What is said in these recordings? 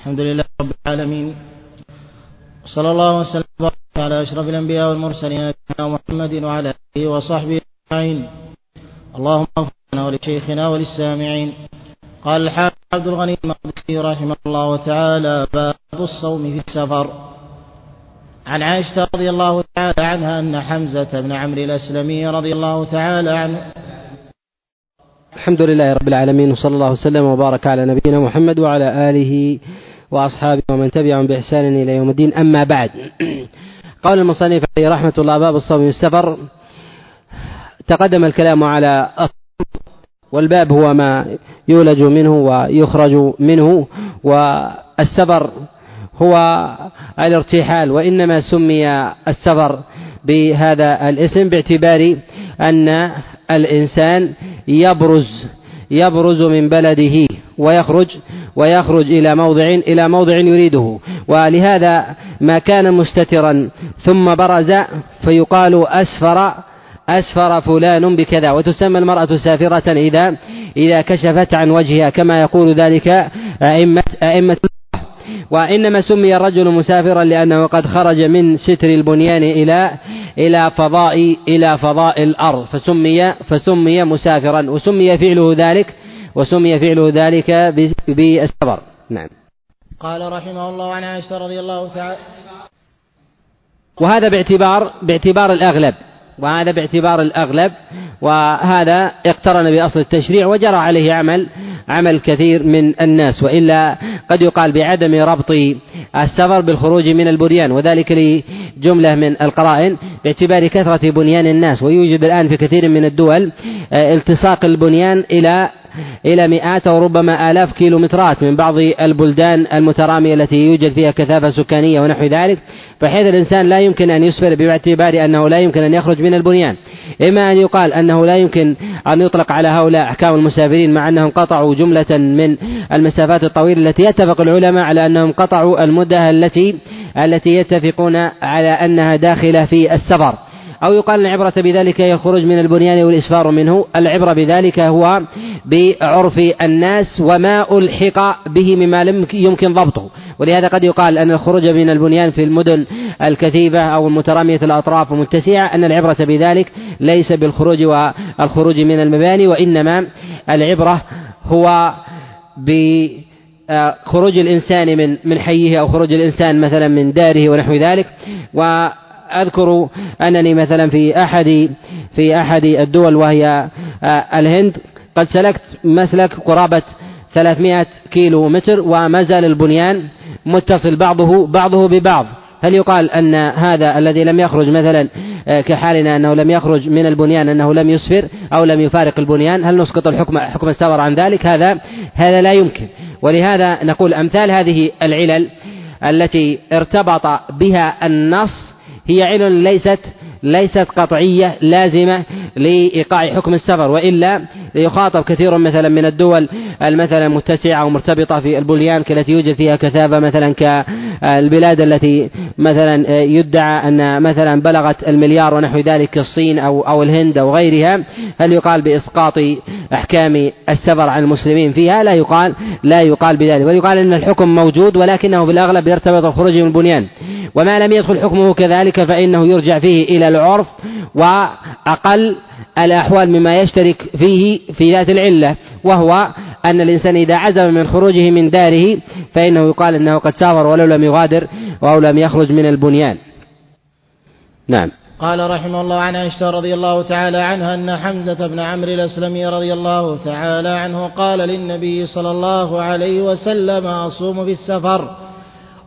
الحمد لله رب العالمين. صلى الله وسلم وبارك على أشرف الأنبياء والمرسلين نبينا محمد وعلى آله وصحبه أجمعين. اللهم اغفر لنا ولشيخنا وللسامعين. قال الحافظ عبد الغني المقدسي رحمه الله تعالى باب الصوم في السفر. عن عائشة رضي الله تعالى عنها أن حمزة بن عمرو الأسلمي رضي الله تعالى عنه الحمد لله رب العالمين وصلى الله وسلم وبارك على نبينا محمد وعلى آله وأصحابه ومن تبعهم بإحسان إلى يوم الدين. أما بعد قال المصنف عليه رحمة الله باب الصوم السفر تقدم الكلام على والباب هو ما يولج منه ويخرج منه والسفر هو الارتحال. وإنما سمي السفر بهذا الاسم باعتبار أن الإنسان يبرز يبرز من بلده ويخرج ويخرج إلى موضع إلى موضع يريده. ولهذا ما كان مستترا ثم برز فيقال أسفر أسفر فلان بكذا. وتسمى المرأة سافرة إذا إذا كشفت عن وجهها. كما يقول ذلك أئمة أئمة وإنما سمي الرجل مسافرا لأنه قد خرج من ستر البنيان إلى إلى فضاء إلى فضاء الأرض. فسمي فسمي مسافرا وسمي فعله ذلك وسمي فعله ذلك بالسفر نعم. قال رحمه الله عن عائشة رضي الله تعالى وهذا باعتبار باعتبار الأغلب. وهذا باعتبار الأغلب وهذا اقترن بأصل التشريع وجرى عليه عمل عمل كثير من الناس وإلا قد يقال بعدم ربط السفر بالخروج من البنيان وذلك لجملة من القرائن باعتبار كثرة بنيان الناس ويوجد الآن في كثير من الدول آه، التصاق البنيان إلى إلى مئات أو ربما آلاف كيلومترات من بعض البلدان المترامية التي يوجد فيها كثافة سكانية ونحو ذلك بحيث الإنسان لا يمكن أن يسفر باعتبار أنه لا يمكن أن يخرج من البنيان. إما أن يقال أنه لا يمكن أن يطلق على هؤلاء أحكام المسافرين مع أنهم قطعوا جملة من المسافات الطويلة التي يتفق العلماء على أنهم قطعوا المدة التي التي يتفقون على أنها داخلة في السفر. أو يقال العبرة بذلك هي من البنيان والإسفار منه. العبرة بذلك هو بعرف الناس وما ألحق به مما لم يمكن ضبطه. ولهذا قد يقال أن الخروج من البنيان في المدن الكثيبة أو المترامية الأطراف ومتسعة أن العبرة بذلك ليس بالخروج والخروج من المباني وإنما العبرة هو بخروج الإنسان من من حيه أو خروج الإنسان مثلا من داره ونحو ذلك. و أذكر أنني مثلا في أحد في أحد الدول وهي آه، الهند قد سلكت مسلك قرابة 300 كيلو متر وما زال البنيان متصل بعضه بعضه ببعض. هل يقال أن هذا الذي لم يخرج مثلا آه، كحالنا أنه لم يخرج من البنيان أنه لم يسفر أو لم يفارق البنيان هل نسقط الحكم حكم السفر عن ذلك؟ هذا هذا لا يمكن. ولهذا نقول أمثال هذه العلل التي ارتبط بها النص هي علل ليست ليست قطعية لازمة لإيقاع حكم السفر وإلا يخاطب كثير مثلا من الدول المثلا متسعة ومرتبطة في البليان التي يوجد فيها كثافة مثلا كالبلاد التي مثلا يدعى أن مثلا بلغت المليار ونحو ذلك الصين أو أو الهند أو غيرها هل يقال بإسقاط أحكام السفر عن المسلمين فيها؟ لا يقال لا يقال بذلك بل يقال أن الحكم موجود ولكنه بالأغلب يرتبط الخروج من البنيان وما لم يدخل حكمه كذلك فإنه يرجع فيه إلى العرف وأقل الأحوال مما يشترك فيه في ذات العلة وهو أن الإنسان إذا عزم من خروجه من داره فإنه يقال أنه قد سافر ولو لم يغادر أو لم يخرج من البنيان. نعم. قال رحمه الله عن عائشة رضي الله تعالى عنها أن حمزة بن عمرو الأسلمي رضي الله تعالى عنه قال للنبي صلى الله عليه وسلم أصوم في السفر.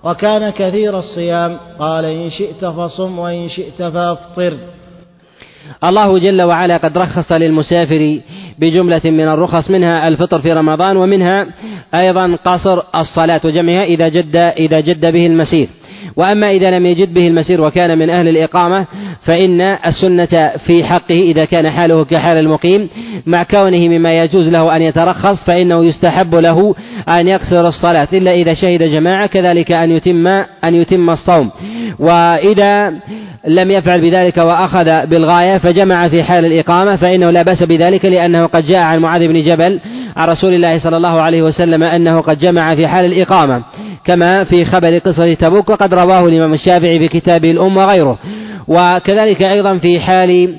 وكان كثير الصيام. قال إن شئت فصم وإن شئت فأفطر. الله جل وعلا قد رخص للمسافر بجملة من الرخص منها الفطر في رمضان ومنها أيضا قصر الصلاة وجمعها إذا جد إذا جد به المسير. وأما إذا لم يجد به المسير وكان من أهل الإقامة فإن السنة في حقه إذا كان حاله كحال المقيم. مع كونه مما يجوز له أن يترخص فإنه يستحب له أن يقصر الصلاة. إلا إذا شهد جماعة كذلك أن يتم أن يتم الصوم. وإذا لم يفعل بذلك وأخذ بالغاية فجمع في حال الإقامة فإنه لا بأس بذلك لأنه قد جاء عن معاذ بن جبل عن رسول الله صلى الله عليه وسلم أنه قد جمع في حال الإقامة. كما في خبر قصة تبوك وقد رواه الإمام الشافعي في كتابه الأم وغيره. وكذلك أيضا في حال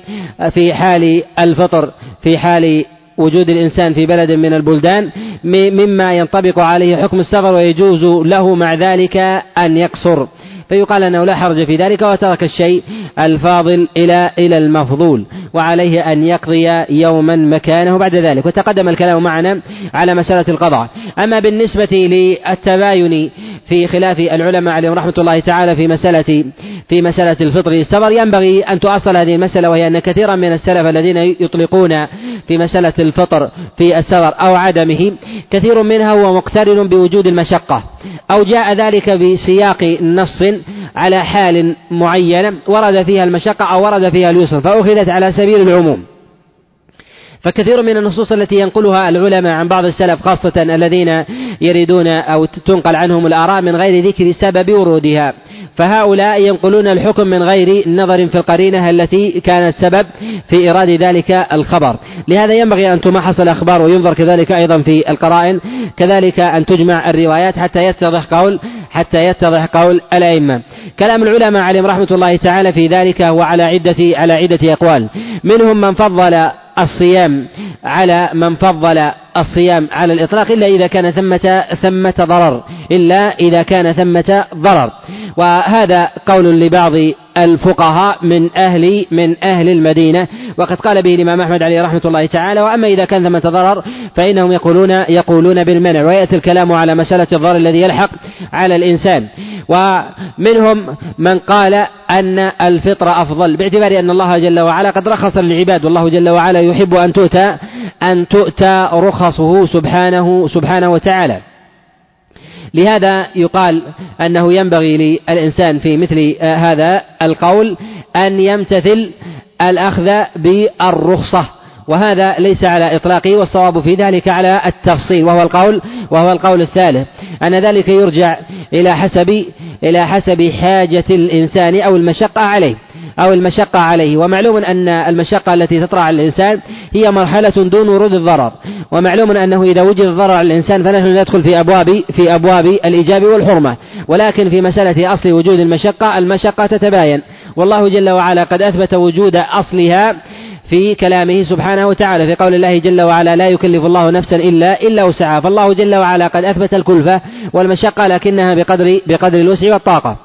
في حال الفطر في حال وجود الإنسان في بلد من البلدان مما ينطبق عليه حكم السفر ويجوز له مع ذلك أن يقصر. فيقال أنه لا حرج في ذلك وترك الشيء الفاضل إلى إلى المفضول وعليه أن يقضي يوما مكانه بعد ذلك وتقدم الكلام معنا على مسألة القضاء. أما بالنسبة للتباين في خلاف العلماء عليهم رحمة الله تعالى في مسألة في مسألة الفطر. للسفر ينبغي أن تؤصل هذه المسألة وهي أن كثيرا من السلف الذين يطلقون في مسألة الفطر في السفر أو عدمه كثير منها هو مقترن بوجود المشقة أو جاء ذلك بسياق نص على حال معينة ورد فيها المشقة أو ورد فيها اليسر فأخذت على سبيل العموم. فكثير من النصوص التي ينقلها العلماء عن بعض السلف خاصة الذين يريدون أو تنقل عنهم الآراء من غير ذكر سبب ورودها. فهؤلاء ينقلون الحكم من غير نظر في القرينة التي كانت سبب في إيراد ذلك الخبر. لهذا ينبغي أن تمحص الأخبار وينظر كذلك أيضا في القرائن. كذلك أن تجمع الروايات حتى يتضح قول حتى يتضح قول الأئمة. كلام العلماء عليهم رحمة الله تعالى في ذلك هو على عدة على عدة أقوال. منهم من فضل الصيام على من فضل الصيام على الإطلاق إلا إذا كان ثمة ثمة ضرر إلا إذا كان ثمة ضرر. وهذا قول لبعض الفقهاء من أهل من أهل المدينة. وقد قال به الإمام أحمد عليه رحمة الله تعالى وأما إذا كان ثمة ضرر فإنهم يقولون يقولون بالمنع ويأتي الكلام على مسألة الضرر الذي يلحق على الإنسان. ومنهم من قال أن الفطر أفضل باعتبار أن الله جل وعلا قد رخص للعباد والله جل وعلا يحب أن تؤتى أن تؤتى رخصه سبحانه سبحانه وتعالى. لهذا يقال أنه ينبغي للإنسان في مثل هذا القول أن يمتثل الأخذ بالرخصة. وهذا ليس على إطلاقه والصواب في ذلك على التفصيل وهو القول وهو القول الثالث. أن ذلك يرجع إلى حسب إلى حسب حاجة الإنسان أو المشقة عليه. أو المشقة عليه. ومعلوم أن المشقة التي تطرأ على الإنسان هي مرحلة دون ورود الضرر. ومعلوم أنه إذا وجد الضرر على الإنسان فنحن ندخل في أبواب في أبواب الإيجاب والحرمة. ولكن في مسألة أصل وجود المشقة المشقة تتباين. والله جل وعلا قد أثبت وجود أصلها في كلامه سبحانه وتعالى في قول الله جل وعلا لا يكلف الله نفسا إلا إلا وسعها. فالله جل وعلا قد أثبت الكلفة والمشقة لكنها بقدر بقدر الوسع والطاقة.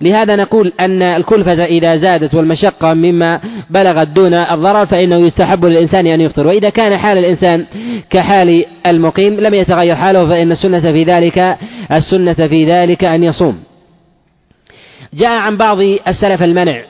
لهذا نقول أن الكلفة إذا زادت والمشقة مما بلغت دون الضرر فإنه يستحب للإنسان أن يفطر. وإذا كان حال الإنسان كحال المقيم لم يتغير حاله فإن السنة في ذلك السنة في ذلك أن يصوم. جاء عن بعض السلف المنع.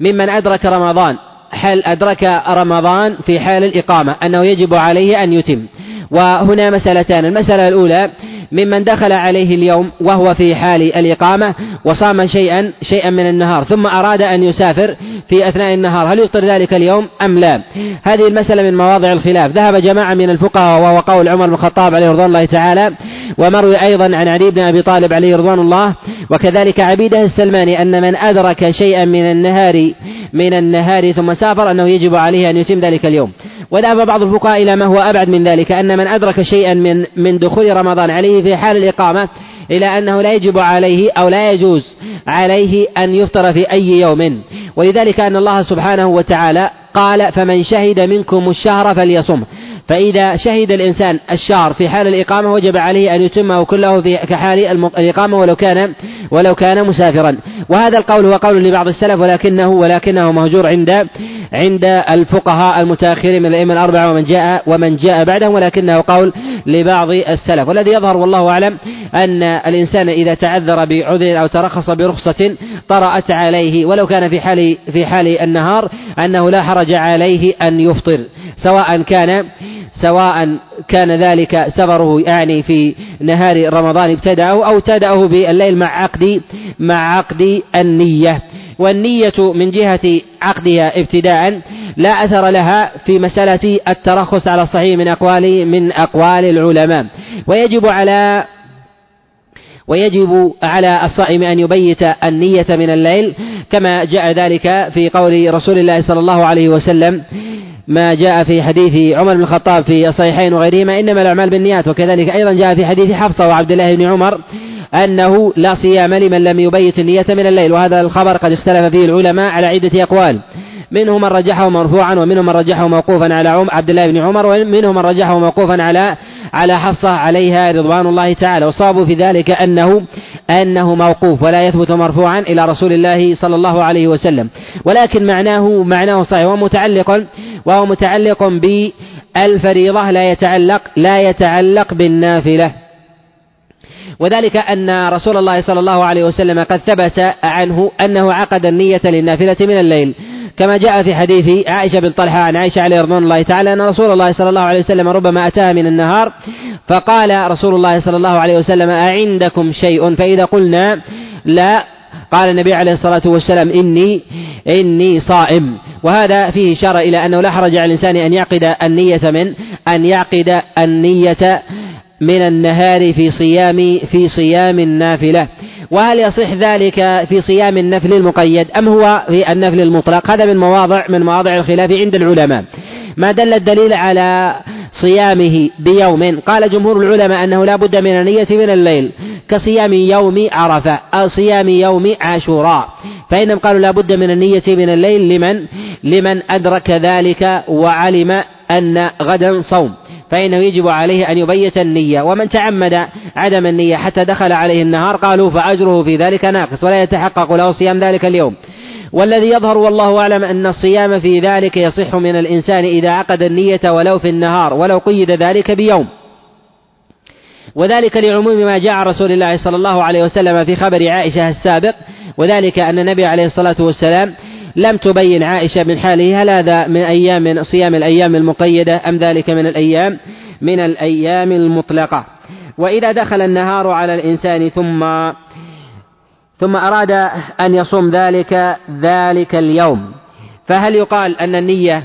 ممن أدرك رمضان هل أدرك رمضان في حال الإقامة؟ أنه يجب عليه أن يتم. وهنا مسألتان. المسألة الأولى ممن دخل عليه اليوم وهو في حال الإقامة وصام شيئا شيئا من النهار ثم أراد أن يسافر في أثناء النهار. هل يفطر ذلك اليوم أم لا؟ هذه المسألة من مواضع الخلاف. ذهب جماعة من الفقهاء وهو قول عمر بن الخطاب عليه رضوان الله تعالى ومروي أيضا عن علي بن أبي طالب عليه رضوان الله وكذلك عبيده السلماني أن من أدرك شيئا من النهار من النهار ثم سافر أنه يجب عليه أن يتم ذلك اليوم. وذهب بعض الفقهاء إلى ما هو أبعد من ذلك أن من أدرك شيئا من من دخول رمضان عليه في حال الإقامة إلى أنه لا يجب عليه أو لا يجوز عليه أن يفطر في أي يوم. ولذلك أن الله سبحانه وتعالى قال فمن شهد منكم الشهر فليصم فإذا شهد الإنسان الشهر في حال الإقامة وجب عليه أن يتمه كله في كحال الإقامة ولو كان ولو كان مسافرا. وهذا القول هو قول لبعض السلف ولكنه ولكنه مهجور عند عند الفقهاء المتأخرين من الأئمة الأربعة ومن جاء ومن جاء بعدهم ولكنه قول لبعض السلف. والذي يظهر والله أعلم أن الإنسان إذا تعذر بعذر أو ترخص برخصة طرأت عليه ولو كان في حال في حال النهار أنه لا حرج عليه أن يفطر سواء كان سواء كان ذلك سفره يعني في نهار رمضان ابتدأه أو ابتدأه بالليل مع عقد مع عقد النية. والنية من جهة عقدها ابتداء لا أثر لها في مسألة الترخص على الصحيح من أقوال من أقوال العلماء. ويجب على ويجب على الصائم أن يبيت النية من الليل كما جاء ذلك في قول رسول الله صلى الله عليه وسلم ما جاء في حديث عمر بن الخطاب في الصحيحين وغيرهما إنما الأعمال بالنيات وكذلك أيضا جاء في حديث حفصة وعبد الله بن عمر أنه لا صيام لمن لم يبيت النية من الليل وهذا الخبر قد اختلف فيه العلماء على عدة أقوال. منهم من رجحه مرفوعا ومنهم من رجحه موقوفا على عم عبد الله بن عمر ومنهم من رجحه موقوفا على على حفصة عليها رضوان الله تعالى. والصواب في ذلك أنه أنه موقوف ولا يثبت مرفوعا إلى رسول الله صلى الله عليه وسلم. ولكن معناه معناه صحيح. ومتعلق وهو متعلق بالفريضة لا يتعلق لا يتعلق بالنافلة. وذلك أن رسول الله صلى الله عليه وسلم قد ثبت عنه أنه عقد النية للنافلة من الليل. كما جاء في حديث عائشة بن طلحة عن عائشة عليه رضوان الله تعالى أن رسول الله صلى الله عليه وسلم ربما أتاها من النهار فقال رسول الله صلى الله عليه وسلم أعندكم شيء؟ فإذا قلنا لا قال النبي عليه الصلاة والسلام إني إني صائم. وهذا فيه إشارة إلى أنه لا حرج على الإنسان أن يعقد النية من أن يعقد النية من النهار في صيام في صيام النافلة. وهل يصح ذلك في صيام النفل المقيد أم هو في النفل المطلق؟ هذا من مواضع من مواضع الخلاف عند العلماء. ما دل الدليل على صيامه بيوم؟ قال جمهور العلماء أنه لا بد من النية من الليل كصيام يوم عرفة أو صيام يوم عاشوراء. فإنهم قالوا لا بد من النية من الليل لمن لمن أدرك ذلك وعلم أن غدا صوم. فإنه يجب عليه أن يبيت النية. ومن تعمد عدم النية حتى دخل عليه النهار قالوا فأجره في ذلك ناقص ولا يتحقق له صيام ذلك اليوم. والذي يظهر والله أعلم أن الصيام في ذلك يصح من الإنسان إذا عقد النية ولو في النهار ولو قيد ذلك بيوم. وذلك لعموم ما جاء رسول الله صلى الله عليه وسلم في خبر عائشة السابق وذلك أن النبي عليه الصلاة والسلام لم تبين عائشة من حاله هل هذا من أيام من صيام الأيام المقيدة أم ذلك من الأيام من الأيام المطلقة؟ وإذا دخل النهار على الإنسان ثم ثم أراد أن يصوم ذلك ذلك اليوم فهل يقال أن النية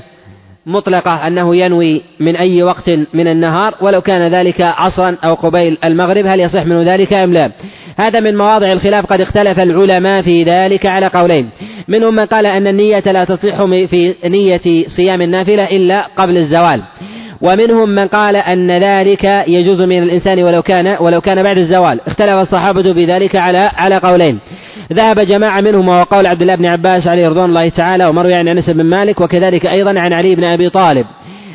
مطلقة أنه ينوي من أي وقت من النهار ولو كان ذلك عصرا أو قبيل المغرب هل يصح منه ذلك أم لا؟ هذا من مواضع الخلاف قد اختلف العلماء في ذلك على قولين. منهم من قال أن النية لا تصح في نية صيام النافلة إلا قبل الزوال. ومنهم من قال أن ذلك يجوز من الإنسان ولو كان ولو كان بعد الزوال. اختلف الصحابة بذلك على على قولين. ذهب جماعة منهم وهو قول عبد الله بن عباس عليه رضوان الله تعالى ومروي عن أنس بن مالك وكذلك أيضا عن علي بن أبي طالب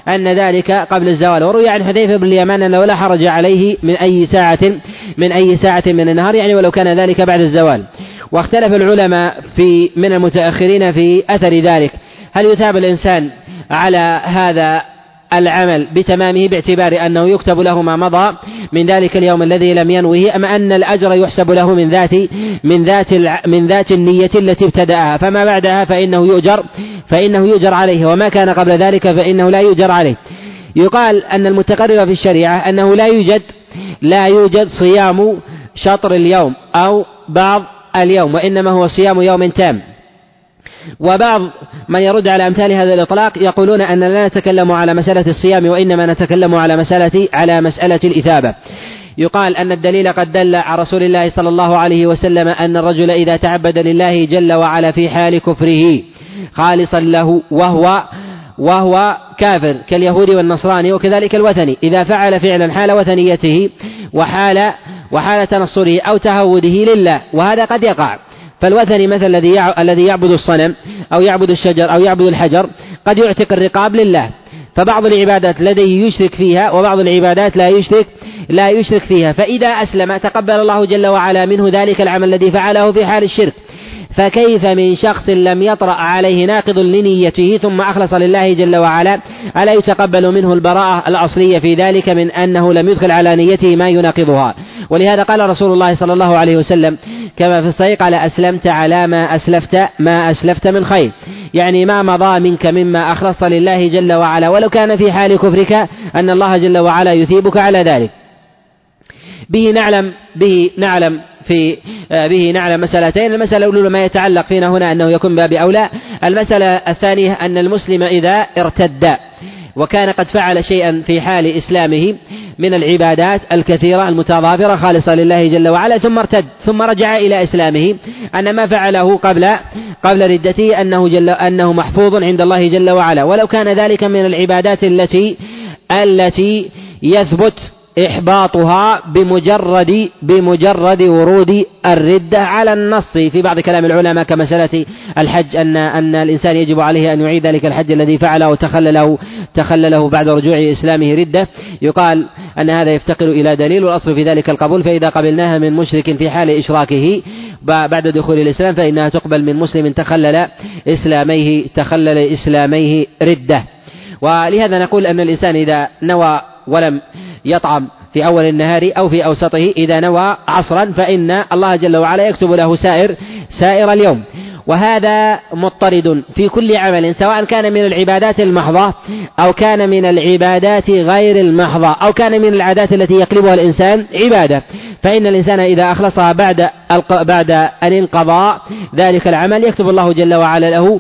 أن ذلك قبل الزوال. وروي عن حذيفة بن اليمان أنه لا حرج عليه من أي ساعة من أي ساعة من النهار يعني ولو كان ذلك بعد الزوال. واختلف العلماء في من المتأخرين في أثر ذلك. هل يثاب الإنسان على هذا العمل بتمامه باعتبار أنه يكتب له ما مضى من ذلك اليوم الذي لم ينوه أم أن الأجر يحسب له من ذات من ذات من ذات النية التي ابتدأها؟ فما بعدها فإنه يؤجر فإنه يؤجر عليه وما كان قبل ذلك فإنه لا يؤجر عليه. يقال أن المتقرر في الشريعة أنه لا يوجد لا يوجد صيام شطر اليوم أو بعض اليوم وإنما هو صيام يوم تام. وبعض من يرد على أمثال هذا الإطلاق يقولون أن لا نتكلم على مسألة الصيام وإنما نتكلم على مسألة على مسألة الإثابة. يقال أن الدليل قد دل على رسول الله صلى الله عليه وسلم أن الرجل إذا تعبد لله جل وعلا في حال كفره خالصا له وهو وهو كافر كاليهود والنصراني وكذلك الوثني. إذا فعل فعلا حال وثنيته وحال وحال تنصره أو تهوده لله وهذا قد يقع. فالوثني مثل الذي الذي يعبد الصنم أو يعبد الشجر أو يعبد الحجر قد يعتق الرقاب لله. فبعض العبادات لديه يشرك فيها وبعض العبادات لا يشرك لا يشرك فيها. فإذا أسلم تقبل الله جل وعلا منه ذلك العمل الذي فعله في حال الشرك. فكيف من شخص لم يطرأ عليه ناقض لنيته ثم أخلص لله جل وعلا؟ ألا يتقبل منه البراءة الأصلية في ذلك من أنه لم يدخل على نيته ما يناقضها؟ ولهذا قال رسول الله صلى الله عليه وسلم كما في الصحيح قال أسلمت على ما أسلفت ما أسلفت من خير. يعني ما مضى منك مما أخلصت لله جل وعلا ولو كان في حال كفرك أن الله جل وعلا يثيبك على ذلك. به نعلم به نعلم في آه، به نعلم مسألتين. المسألة الأولى ما يتعلق فينا هنا أنه يكون باب أولى. المسألة الثانية أن المسلم إذا ارتد وكان قد فعل شيئا في حال إسلامه من العبادات الكثيرة المتضافرة خالصة لله جل وعلا ثم ارتد ثم رجع إلى إسلامه. أن ما فعله قبل قبل ردته أنه جل أنه محفوظ عند الله جل وعلا. ولو كان ذلك من العبادات التي التي يثبت إحباطها بمجرد بمجرد ورود الردة على النص. في بعض كلام العلماء كمسألة الحج أن أن الإنسان يجب عليه أن يعيد ذلك الحج الذي فعله وتخلله تخلله بعد رجوع إسلامه ردة. يقال أن هذا يفتقر إلى دليل والأصل في ذلك القبول. فإذا قبلناها من مشرك في حال إشراكه بعد دخول الإسلام فإنها تقبل من مسلم تخلل إسلاميه تخلل إسلاميه ردة. ولهذا نقول أن الإنسان إذا نوى ولم يطعم في أول النهار أو في أوسطه إذا نوى عصرا فإن الله جل وعلا يكتب له سائر سائر اليوم. وهذا مضطرد في كل عمل سواء كان من العبادات المحضة أو كان من العبادات غير المحضة أو كان من العادات التي يقلبها الإنسان عبادة. فإن الإنسان إذا أخلصها بعد بعد أن انقضى ذلك العمل يكتب الله جل وعلا له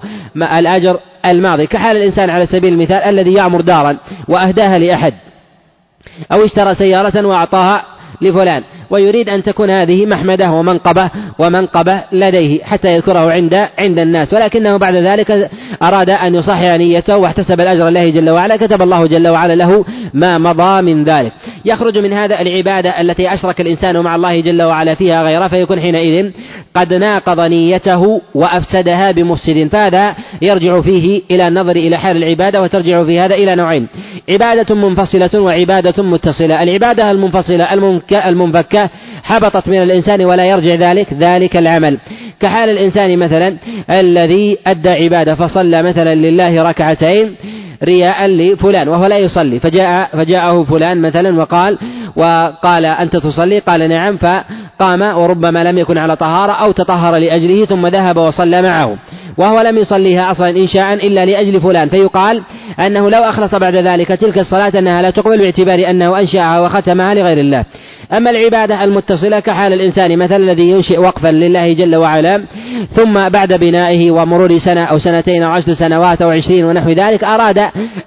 الأجر الماضي. كحال الإنسان على سبيل المثال الذي يعمر دارا وأهداها لأحد. أو اشترى سيارة وأعطاها لفلان. ويريد أن تكون هذه محمدة ومنقبة ومنقبة لديه حتى يذكره عند عند الناس ولكنه بعد ذلك أراد أن يصحح نيته واحتسب الأجر الله جل وعلا كتب الله جل وعلا له ما مضى من ذلك. يخرج من هذا العبادة التي أشرك الإنسان مع الله جل وعلا فيها غيره فيكون حينئذ قد ناقض نيته وأفسدها بمفسد فهذا يرجع فيه إلى النظر إلى حال العبادة وترجع في هذا إلى نوعين عبادة منفصلة وعبادة متصلة. العبادة المنفصلة المنفكة حبطت من الإنسان ولا يرجع ذلك ذلك العمل. كحال الإنسان مثلا الذي أدى عبادة فصلى مثلا لله ركعتين رياء لفلان وهو لا يصلي فجاء فجاءه فلان مثلا وقال وقال أنت تصلي؟ قال نعم فقام وربما لم يكن على طهارة أو تطهر لأجله ثم ذهب وصلى معه. وهو لم يصليها أصلا إنشاء إلا لأجل فلان. فيقال أنه لو أخلص بعد ذلك تلك الصلاة أنها لا تقبل باعتبار أنه أنشأها وختمها لغير الله. أما العبادة المتصلة كحال الإنسان مثلا الذي ينشئ وقفا لله جل وعلا ثم بعد بنائه ومرور سنة أو سنتين أو عشر سنوات أو عشرين ونحو ذلك أراد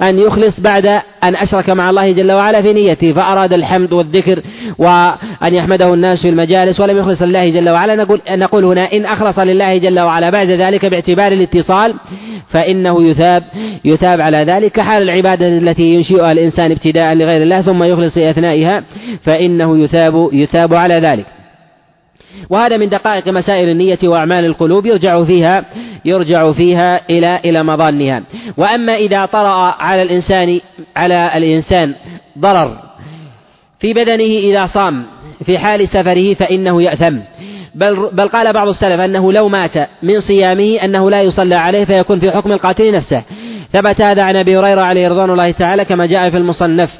أن يخلص بعد أن أشرك مع الله جل وعلا في نيته فأراد الحمد والذكر وأن يحمده الناس في المجالس ولم يخلص لله جل وعلا. نقول نقول هنا إن أخلص لله جل وعلا بعد ذلك باعتبار الاتصال فإنه يثاب يثاب على ذلك كحال العبادة التي ينشئها الإنسان ابتداء لغير الله ثم يخلص أثنائها فإنه يثاب يثاب على ذلك. وهذا من دقائق مسائل النية وأعمال القلوب يرجع فيها يرجع فيها إلى إلى مظانها. وأما إذا طرأ على الإنسان على الإنسان ضرر في بدنه إذا صام في حال سفره فإنه يأثم. بل, بل قال بعض السلف أنه لو مات من صيامه أنه لا يصلى عليه فيكون في حكم القاتل نفسه. ثبت هذا عن أبي هريرة عليه رضوان الله تعالى كما جاء في المصنف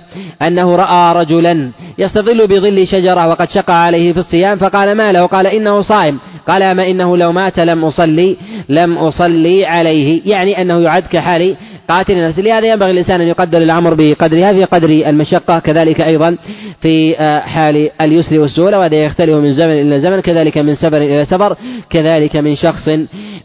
أنه رأى رجلا يستظل بظل شجرة وقد شقى عليه في الصيام فقال ما له؟ قال إنه صائم. قال أما إنه لو مات لم أصلي لم أصلي عليه. يعني أنه يعد كحال قاتل النفس لهذا ينبغي الإنسان أن يقدر الأمر بقدرها في قدر المشقة كذلك أيضا في آه، حال اليسر والسهولة وهذا يختلف من زمن إلى زمن كذلك من سفر إلى سفر كذلك من شخص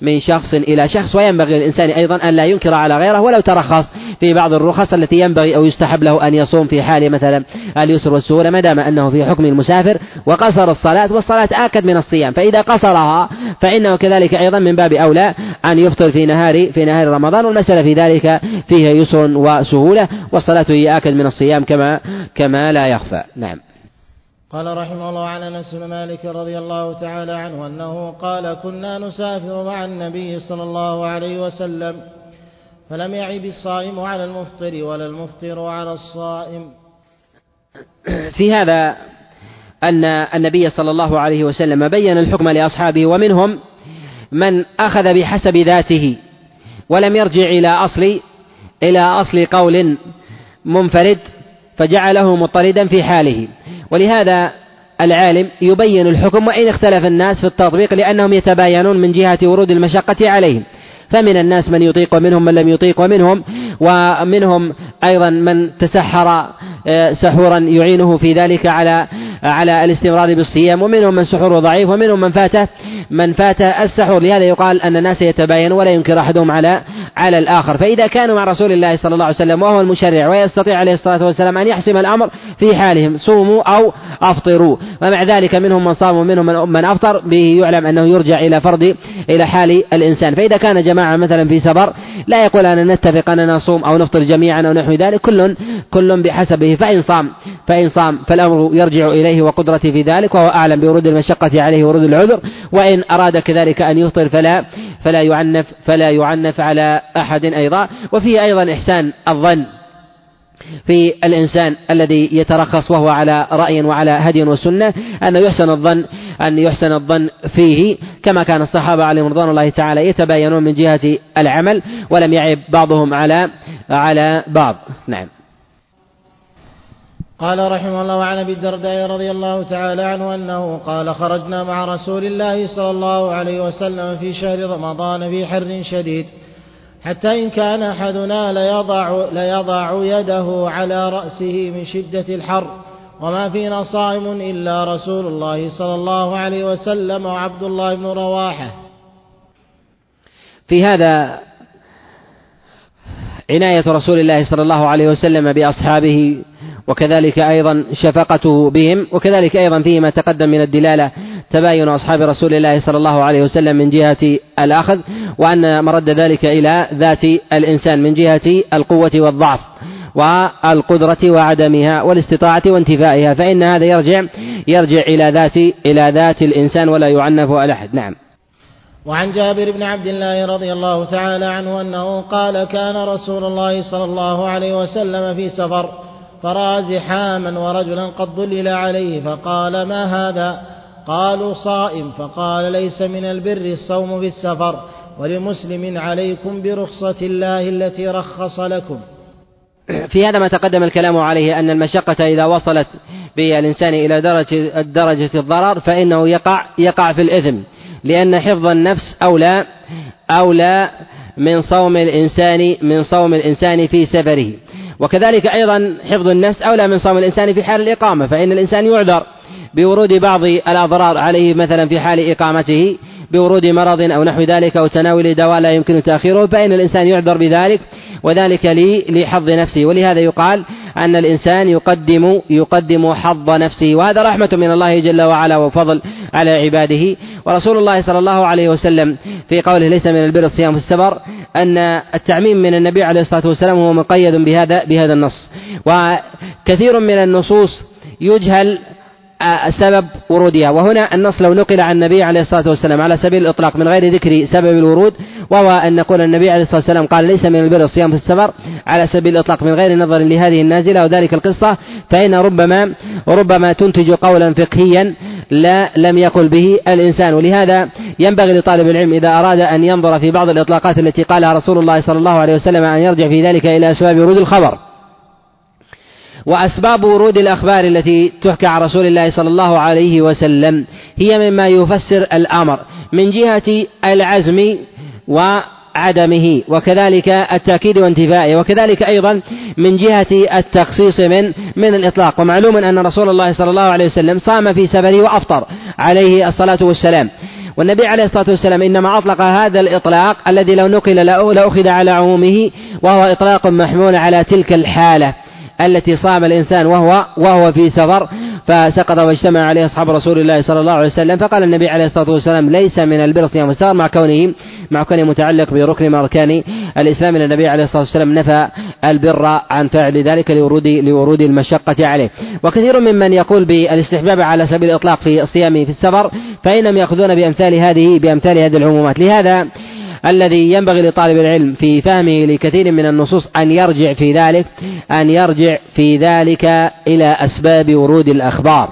من شخص إلى شخص. وينبغي للإنسان أيضا أن لا ينكر على غيره ولو ترخص في بعض الرخص التي ينبغي أو يستحب له أن يصوم في حال مثلا اليسر والسهولة ما دام أنه في حكم المسافر وقصر الصلاة والصلاة آكد من الصيام. فإذا قصرها فإنه كذلك أيضا من باب أولى أن يفطر في نهار في نهار رمضان والمسألة في ذلك فيها يسر وسهولة والصلاة هي آكد من الصيام كما كما لا يخفى. نعم. قال رحمه الله عن أنس بن مالك رضي الله تعالى عنه أنه قال كنا نسافر مع النبي صلى الله عليه وسلم فلم يعب الصائم على المفطر ولا المفطر على الصائم. في هذا أن النبي صلى الله عليه وسلم بين الحكم لأصحابه ومنهم من أخذ بحسب ذاته ولم يرجع إلى أصل إلى أصل قول منفرد فجعله مضطردا في حاله. ولهذا العالم يبين الحكم وإن اختلف الناس في التطبيق لأنهم يتباينون من جهة ورود المشقة عليهم فمن الناس من يطيق ومنهم من لم يطيق ومنهم ومنهم أيضا من تسحر آه، سحورا يعينه في ذلك على على الاستمرار بالصيام ومنهم من سحوره ضعيف ومنهم من فاته. من فات السحور. لهذا يقال أن الناس يتباينون ولا ينكر أحدهم على على الآخر. فإذا كانوا مع رسول الله صلى الله عليه وسلم وهو المشرع ويستطيع عليه الصلاة والسلام أن يحسم الأمر في حالهم صوموا أو أفطروا. ومع ذلك منهم من صام ومنهم من أفطر. به يعلم أنه يرجع إلى فرض إلى حال الإنسان. فإذا كان جماعة مثلا في سفر لا يقول أن نتفق أننا نصوم أو نفطر جميعا أو نحو ذلك. كل كل بحسبه. فإن صام فإن صام فالأمر يرجع إليه وقدرته في ذلك وهو أعلم بورود المشقة عليه ورود العذر. وإن أراد كذلك أن يفطر فلا فلا يعنف فلا يعنف على أحد أيضا. وفيه أيضا إحسان الظن في الإنسان الذي يترخص وهو على رأي وعلى هدي وسنة أنه يحسن الظن أن يحسن الظن فيه. كما كان الصحابة عليهم رضوان الله تعالى يتباينون من جهة العمل ولم يعب بعضهم على على بعض. نعم. قال رحمه الله عن أبي الدرداء رضي الله تعالى عنه أنه قال خرجنا مع رسول الله صلى الله عليه وسلم في شهر رمضان في حر شديد حتى إن كان أحدنا ليضع, ليضع يده على رأسه من شدة الحر وما فينا صائم إلا رسول الله صلى الله عليه وسلم وعبد الله بن رواحة. في هذا عناية رسول الله صلى الله عليه وسلم بأصحابه وكذلك أيضا شفقته بهم وكذلك أيضا فيه ما تقدم من الدلالة تباين أصحاب رسول الله صلى الله عليه وسلم من جهة الأخذ وأن مرد ذلك إلى ذات الإنسان من جهة القوة والضعف والقدرة وعدمها والاستطاعة وانتفائها فإن هذا يرجع يرجع إلى ذات إلى ذات الإنسان ولا يعنف على أحد. نعم. وعن جابر بن عبد الله رضي الله تعالى عنه أنه قال كان رسول الله صلى الله عليه وسلم في سفر فرأى زحاما ورجلا قد ظلل عليه فقال ما هذا؟ قالوا صائم. فقال ليس من البر الصوم في السفر ولمسلم عليكم برخصة الله التي رخص لكم. في هذا ما تقدم الكلام عليه أن المشقة إذا وصلت بالإنسان إلى درجة درجة الضرر فإنه يقع يقع في الإثم لأن حفظ النفس أولى أولى من صوم الإنسان من صوم الإنسان في سفره. وكذلك أيضا حفظ النفس أولى من صوم الإنسان في حال الإقامة فإن الإنسان يعذر بورود بعض الأضرار عليه مثلا في حال إقامته بورود مرض أو نحو ذلك أو تناول دواء لا يمكن تأخيره فإن الإنسان يعذر بذلك وذلك لحظ نفسه. ولهذا يقال أن الإنسان يقدم يقدم حظ نفسه وهذا رحمة من الله جل وعلا وفضل على عباده. ورسول الله صلى الله عليه وسلم في قوله ليس من البر الصيام في السفر. أن التعميم من النبي عليه الصلاة والسلام هو مقيد بهذا بهذا النص. وكثير من النصوص يجهل سبب ورودها. وهنا النص لو نقل عن النبي عليه الصلاة والسلام على سبيل الإطلاق من غير ذكر سبب الورود وهو أن نقول النبي عليه الصلاة والسلام قال ليس من البر الصيام في السفر على سبيل الإطلاق من غير نظر لهذه النازلة وذلك القصة فإن ربما ربما تنتج قولا فقهيا لا لم يقل به الإنسان. ولهذا ينبغي لطالب العلم إذا أراد أن ينظر في بعض الإطلاقات التي قالها رسول الله صلى الله عليه وسلم أن يرجع في ذلك إلى أسباب ورود الخبر. وأسباب ورود الأخبار التي تحكى عن رسول الله صلى الله عليه وسلم هي مما يفسر الأمر من جهة العزم وعدمه وكذلك التأكيد وانتفائه وكذلك أيضا من جهة التخصيص من من الإطلاق. ومعلوم أن رسول الله صلى الله عليه وسلم صام في سفره وأفطر عليه الصلاة والسلام. والنبي عليه الصلاة والسلام إنما أطلق هذا الإطلاق الذي لو نقل لأخذ على عمومه وهو إطلاق محمول على تلك الحالة. التي صام الإنسان وهو وهو في سفر فسقط واجتمع عليه أصحاب رسول الله صلى الله عليه وسلم فقال النبي عليه الصلاة والسلام ليس من البر صيام السفر. مع كونه مع كونه متعلق بركن من أركان الإسلام أن النبي عليه الصلاة والسلام نفى البر عن فعل ذلك لورود لورود المشقة عليه. وكثير ممن يقول بالاستحباب على سبيل الإطلاق في الصيام في السفر فإنهم يأخذون بأمثال هذه بأمثال هذه العمومات. لهذا الذي ينبغي لطالب العلم في فهمه لكثير من النصوص أن يرجع في ذلك أن يرجع في ذلك إلى أسباب ورود الأخبار.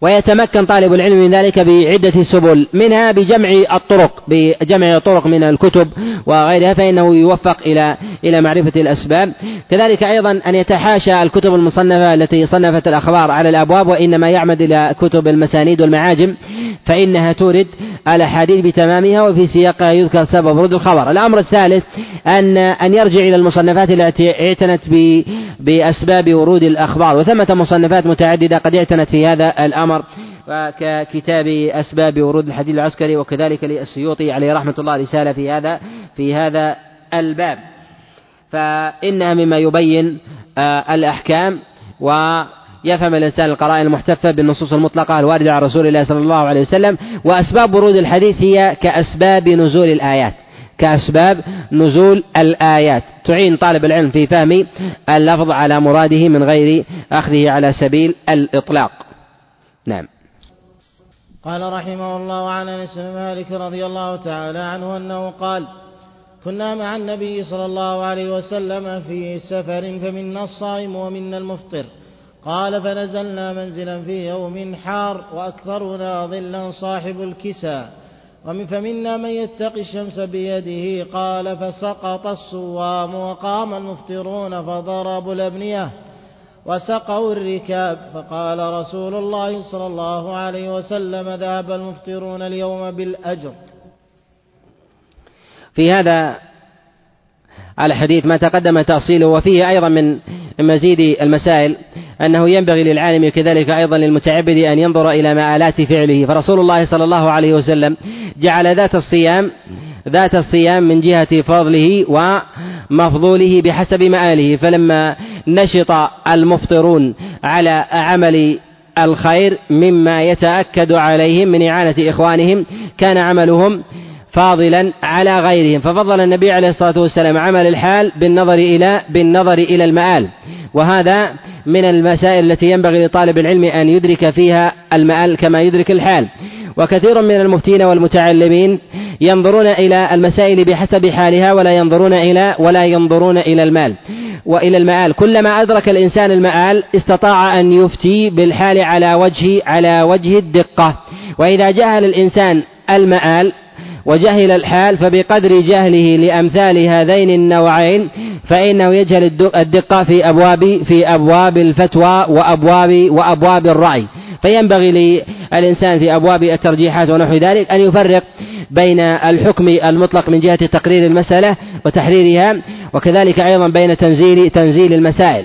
ويتمكن طالب العلم من ذلك بعدة سبل منها بجمع الطرق بجمع الطرق من الكتب وغيرها فإنه يوفق إلى إلى معرفة الأسباب. كذلك أيضا أن يتحاشى الكتب المصنفة التي صنفت الأخبار على الأبواب وإنما يعمد إلى كتب المسانيد والمعاجم فإنها تورد الأحاديث بتمامها وفي سياقها يذكر سبب ورود الخبر. الأمر الثالث أن أن يرجع إلى المصنفات التي اعتنت بأسباب ورود الأخبار وثمة مصنفات متعددة قد اعتنت في هذا الأمر ككتاب أسباب ورود الحديث العسكري وكذلك للسيوطي عليه رحمة الله رسالة في هذا في هذا الباب. فإنها مما يبين آه، الأحكام ويفهم الإنسان القرائن المحتفة بالنصوص المطلقة الواردة عن رسول الله صلى الله عليه وسلم وأسباب ورود الحديث هي كأسباب نزول الآيات. كأسباب نزول الآيات. تعين طالب العلم في فهم اللفظ على مراده من غير أخذه على سبيل الإطلاق. نعم. قال رحمه الله عن أنس بن مالك رضي الله تعالى عنه أنه قال كنا مع النبي صلى الله عليه وسلم في سفر فمنا الصائم ومنا المفطر. قال فنزلنا منزلا في يوم حار وأكثرنا ظلا صاحب الكسى. ومن فمنا من يتقي الشمس بيده. قال فسقط الصوام وقام المفطرون فضربوا الأبنية وسقوا الركاب. فقال رسول الله صلى الله عليه وسلم ذهب المفطرون اليوم بالأجر. في هذا على حديث ما تقدم تأصيله. وفيه أيضا من مزيد المسائل. أنه ينبغي للعالم كذلك أيضا للمتعبد أن ينظر إلى مآلات فعله. فرسول الله صلى الله عليه وسلم جعل ذات الصيام ذات الصيام من جهة فضله ومفضوله بحسب مآله. فلما نشط المفطرون على عمل الخير مما يتأكد عليهم من إعانة إخوانهم كان عملهم فاضلا على غيرهم. ففضل النبي عليه الصلاة والسلام عمل الحال بالنظر إلى بالنظر إلى المآل. وهذا من المسائل التي ينبغي لطالب العلم أن يدرك فيها المآل كما يدرك الحال. وكثير من المفتين والمتعلمين ينظرون إلى المسائل بحسب حالها ولا ينظرون إلى ولا ينظرون إلى المآل وإلى المآل. كلما أدرك الإنسان المآل استطاع أن يفتي بالحال على وجه على وجه الدقة. وإذا جهل الإنسان المآل وجهل الحال فبقدر جهله لأمثال هذين النوعين فإنه يجهل الدقة في أبواب في أبواب الفتوى وأبواب وأبواب الرأي. فينبغي للإنسان في أبواب الترجيحات ونحو ذلك أن يفرق بين الحكم المطلق من جهة تقرير المسألة وتحريرها وكذلك أيضا بين تنزيل تنزيل المسائل.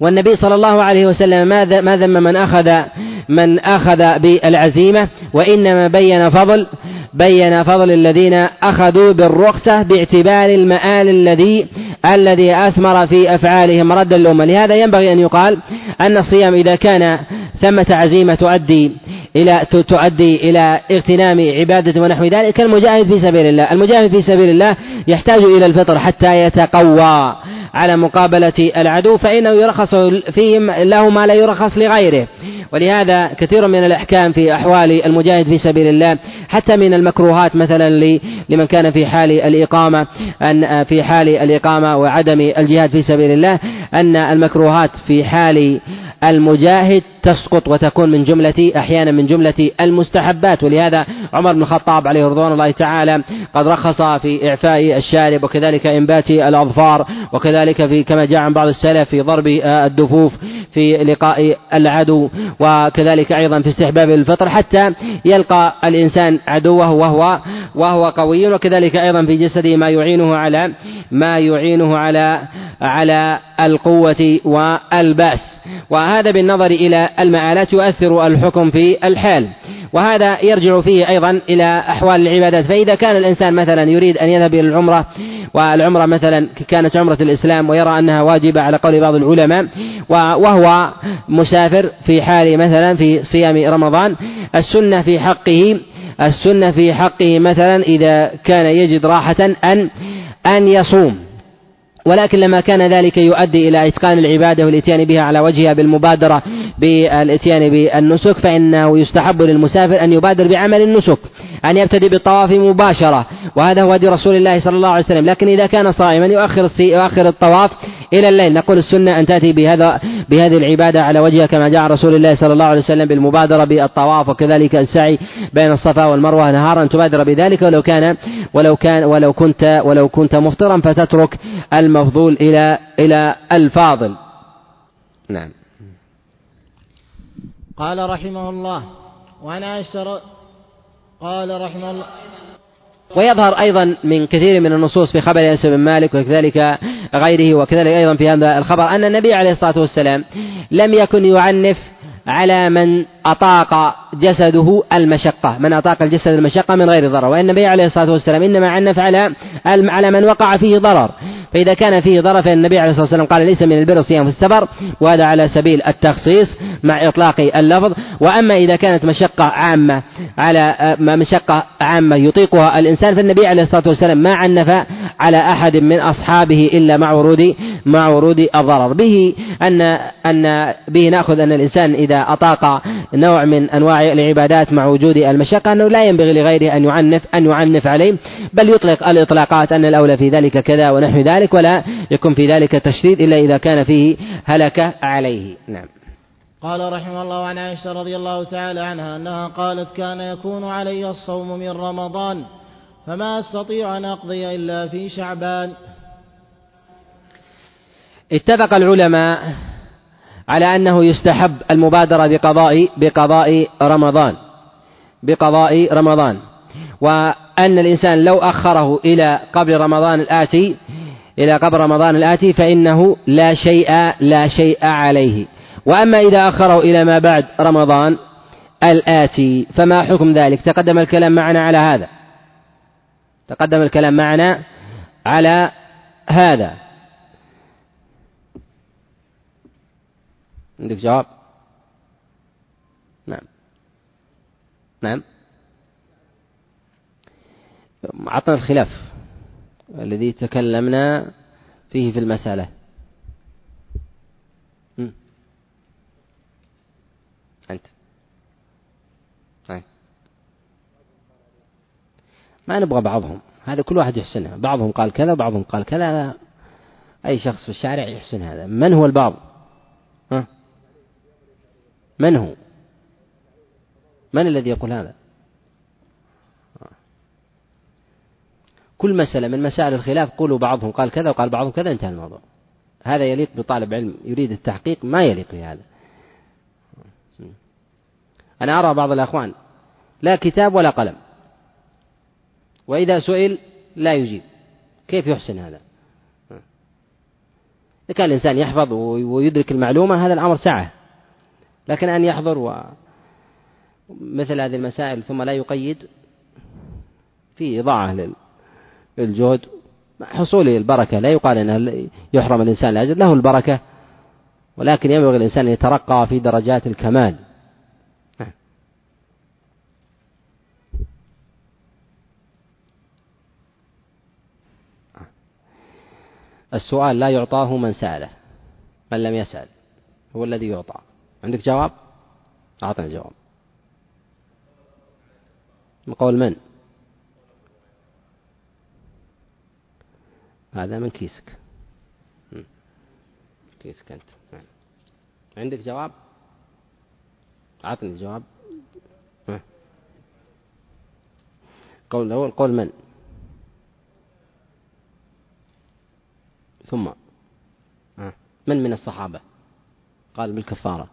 والنبي صلى الله عليه وسلم ما ذم من أخذ من أخذ بالعزيمة وإنما بين فضل بين فضل الذين أخذوا بالرخصة باعتبار المآل الذي الذي أثمر في أفعالهم رد الأمة. لهذا ينبغي أن يقال أن الصيام إذا كان ثمة عزيمة تؤدي إلى تؤدي إلى اغتنام عبادة ونحو ذلك كالمجاهد في سبيل الله، المجاهد في سبيل الله يحتاج إلى الفطر حتى يتقوى. على مقابلة العدو فإنه يرخص فيهم له ما لا يرخص لغيره، ولهذا كثير من الأحكام في أحوال المجاهد في سبيل الله حتى من المكروهات مثلا لمن كان في حال الإقامة أن في حال الإقامة وعدم الجهاد في سبيل الله أن المكروهات في حال المجاهد تسقط وتكون من جملة أحيانا من جملة المستحبات ولهذا عمر بن الخطاب عليه رضوان الله تعالى قد رخص في إعفاء الشارب وكذلك إنبات الأظفار وكذلك في كما جاء عن بعض السلف في ضرب الدفوف في لقاء العدو وكذلك أيضا في استحباب الفطر حتى يلقى الإنسان عدوه وهو وهو قوي وكذلك أيضا في جسده ما يعينه على ما يعينه على على القوة والبأس. وهذا بالنظر إلى المآلات يؤثر الحكم في الحال. وهذا يرجع فيه أيضا إلى أحوال العبادات. فإذا كان الإنسان مثلا يريد أن يذهب إلى العمرة والعمرة مثلا كانت عمرة الإسلام ويرى أنها واجبة على قول بعض العلماء وهو مسافر في حال مثلا في صيام رمضان السنة في حقه السنة في حقه مثلا إذا كان يجد راحة أن أن يصوم. ولكن لما كان ذلك يؤدي إلى إتقان العبادة والإتيان بها على وجهها بالمبادرة بالإتيان بالنسك فإنه يستحب للمسافر أن يبادر بعمل النسك. أن يبتدئ بالطواف مباشرة. وهذا هو هدي رسول الله صلى الله عليه وسلم. لكن إذا كان صائما يؤخر يؤخر الطواف إلى الليل. نقول السنة أن تأتي بهذا بهذه العبادة على وجهها كما جاء رسول الله صلى الله عليه وسلم بالمبادرة بالطواف. وكذلك السعي بين الصفا والمروة نهارا. تبادر بذلك ولو كان ولو كان ولو كنت ولو كنت مفطرا فتترك المفضول إلى إلى الفاضل. نعم. قال رحمه الله وعن عائشة قال رحمه الله. ويظهر أيضا من كثير من النصوص في خبر أنس بن مالك وكذلك غيره وكذلك أيضا في هذا الخبر أن النبي عليه الصلاة والسلام لم يكن يعنف على من أطاق جسده المشقة. من أطاق الجسد المشقة من غير ضرر. وإن النبي عليه الصلاة والسلام إنما عنف على على من وقع فيه ضرر. فإذا كان فيه ضرر فإن النبي عليه الصلاة والسلام قال ليس من البر صيام في السفر. وهذا على سبيل التخصيص مع إطلاق اللفظ. وأما إذا كانت مشقة عامة على مشقة عامة يطيقها الإنسان فالنبي عليه الصلاة والسلام ما عنف على أحد من أصحابه إلا مع ورود مع ورود الضرر. به أن أن به نأخذ أن الإنسان إذا أطاق نوع من أنواع العبادات مع وجود المشقة أنه لا ينبغي لغيره أن يعنف أن يعنف عليه بل يطلق الإطلاقات أن الأولى في ذلك كذا ونحو ذلك. ولا يكون في ذلك تشديد إلا إذا كان فيه هلكة عليه. نعم. قال رحمه الله عن عائشة رضي الله تعالى عنها أنها قالت كان يكون علي الصوم من رمضان فما أستطيع أن أقضي إلا في شعبان. اتفق العلماء على أنه يستحب المبادرة بقضاء بقضاء رمضان. بقضاء رمضان. وأن الإنسان لو أخره إلى قبل رمضان الآتي إلى قبل رمضان الآتي فإنه لا شيء لا شيء عليه. وأما إذا أخره إلى ما بعد رمضان الآتي فما حكم ذلك؟ تقدم الكلام معنا على هذا. تقدم الكلام معنا على هذا. عندك جواب؟ نعم. نعم. عطنا الخلاف. الذي تكلمنا فيه في المسألة. أنت. طيب. ما نبغى بعضهم. هذا كل واحد يحسنها. بعضهم قال كذا وبعضهم قال كذا. أي شخص في الشارع يحسن هذا. من هو البعض؟ ها؟ من هو؟ من الذي يقول هذا؟ كل مسألة من مسائل الخلاف قولوا بعضهم قال كذا وقال بعضهم كذا انتهى الموضوع. هذا يليق بطالب علم يريد التحقيق ما يليق بهذا أنا أرى بعض الأخوان لا كتاب ولا قلم. وإذا سئل لا يجيب. كيف يحسن هذا؟ إذا كان الإنسان يحفظ ويدرك المعلومة هذا الأمر سعة. لكن أن يحضر و مثل هذه المسائل ثم لا يقيد في إضاعة للجهد حصول البركة. لا يقال أنه يحرم الإنسان الأجر له البركة ولكن ينبغي الإنسان أن يترقى في درجات الكمال. السؤال لا يعطاه من سأله من لم يسأل هو الذي يعطى. عندك جواب؟ أعطنا جواب. قول من؟ هذا من كيسك. كيسك أنت. نعم. عندك جواب؟ أعطني الجواب. قول الأول قول من؟ ثم. من من الصحابة؟ قال بالكفارة.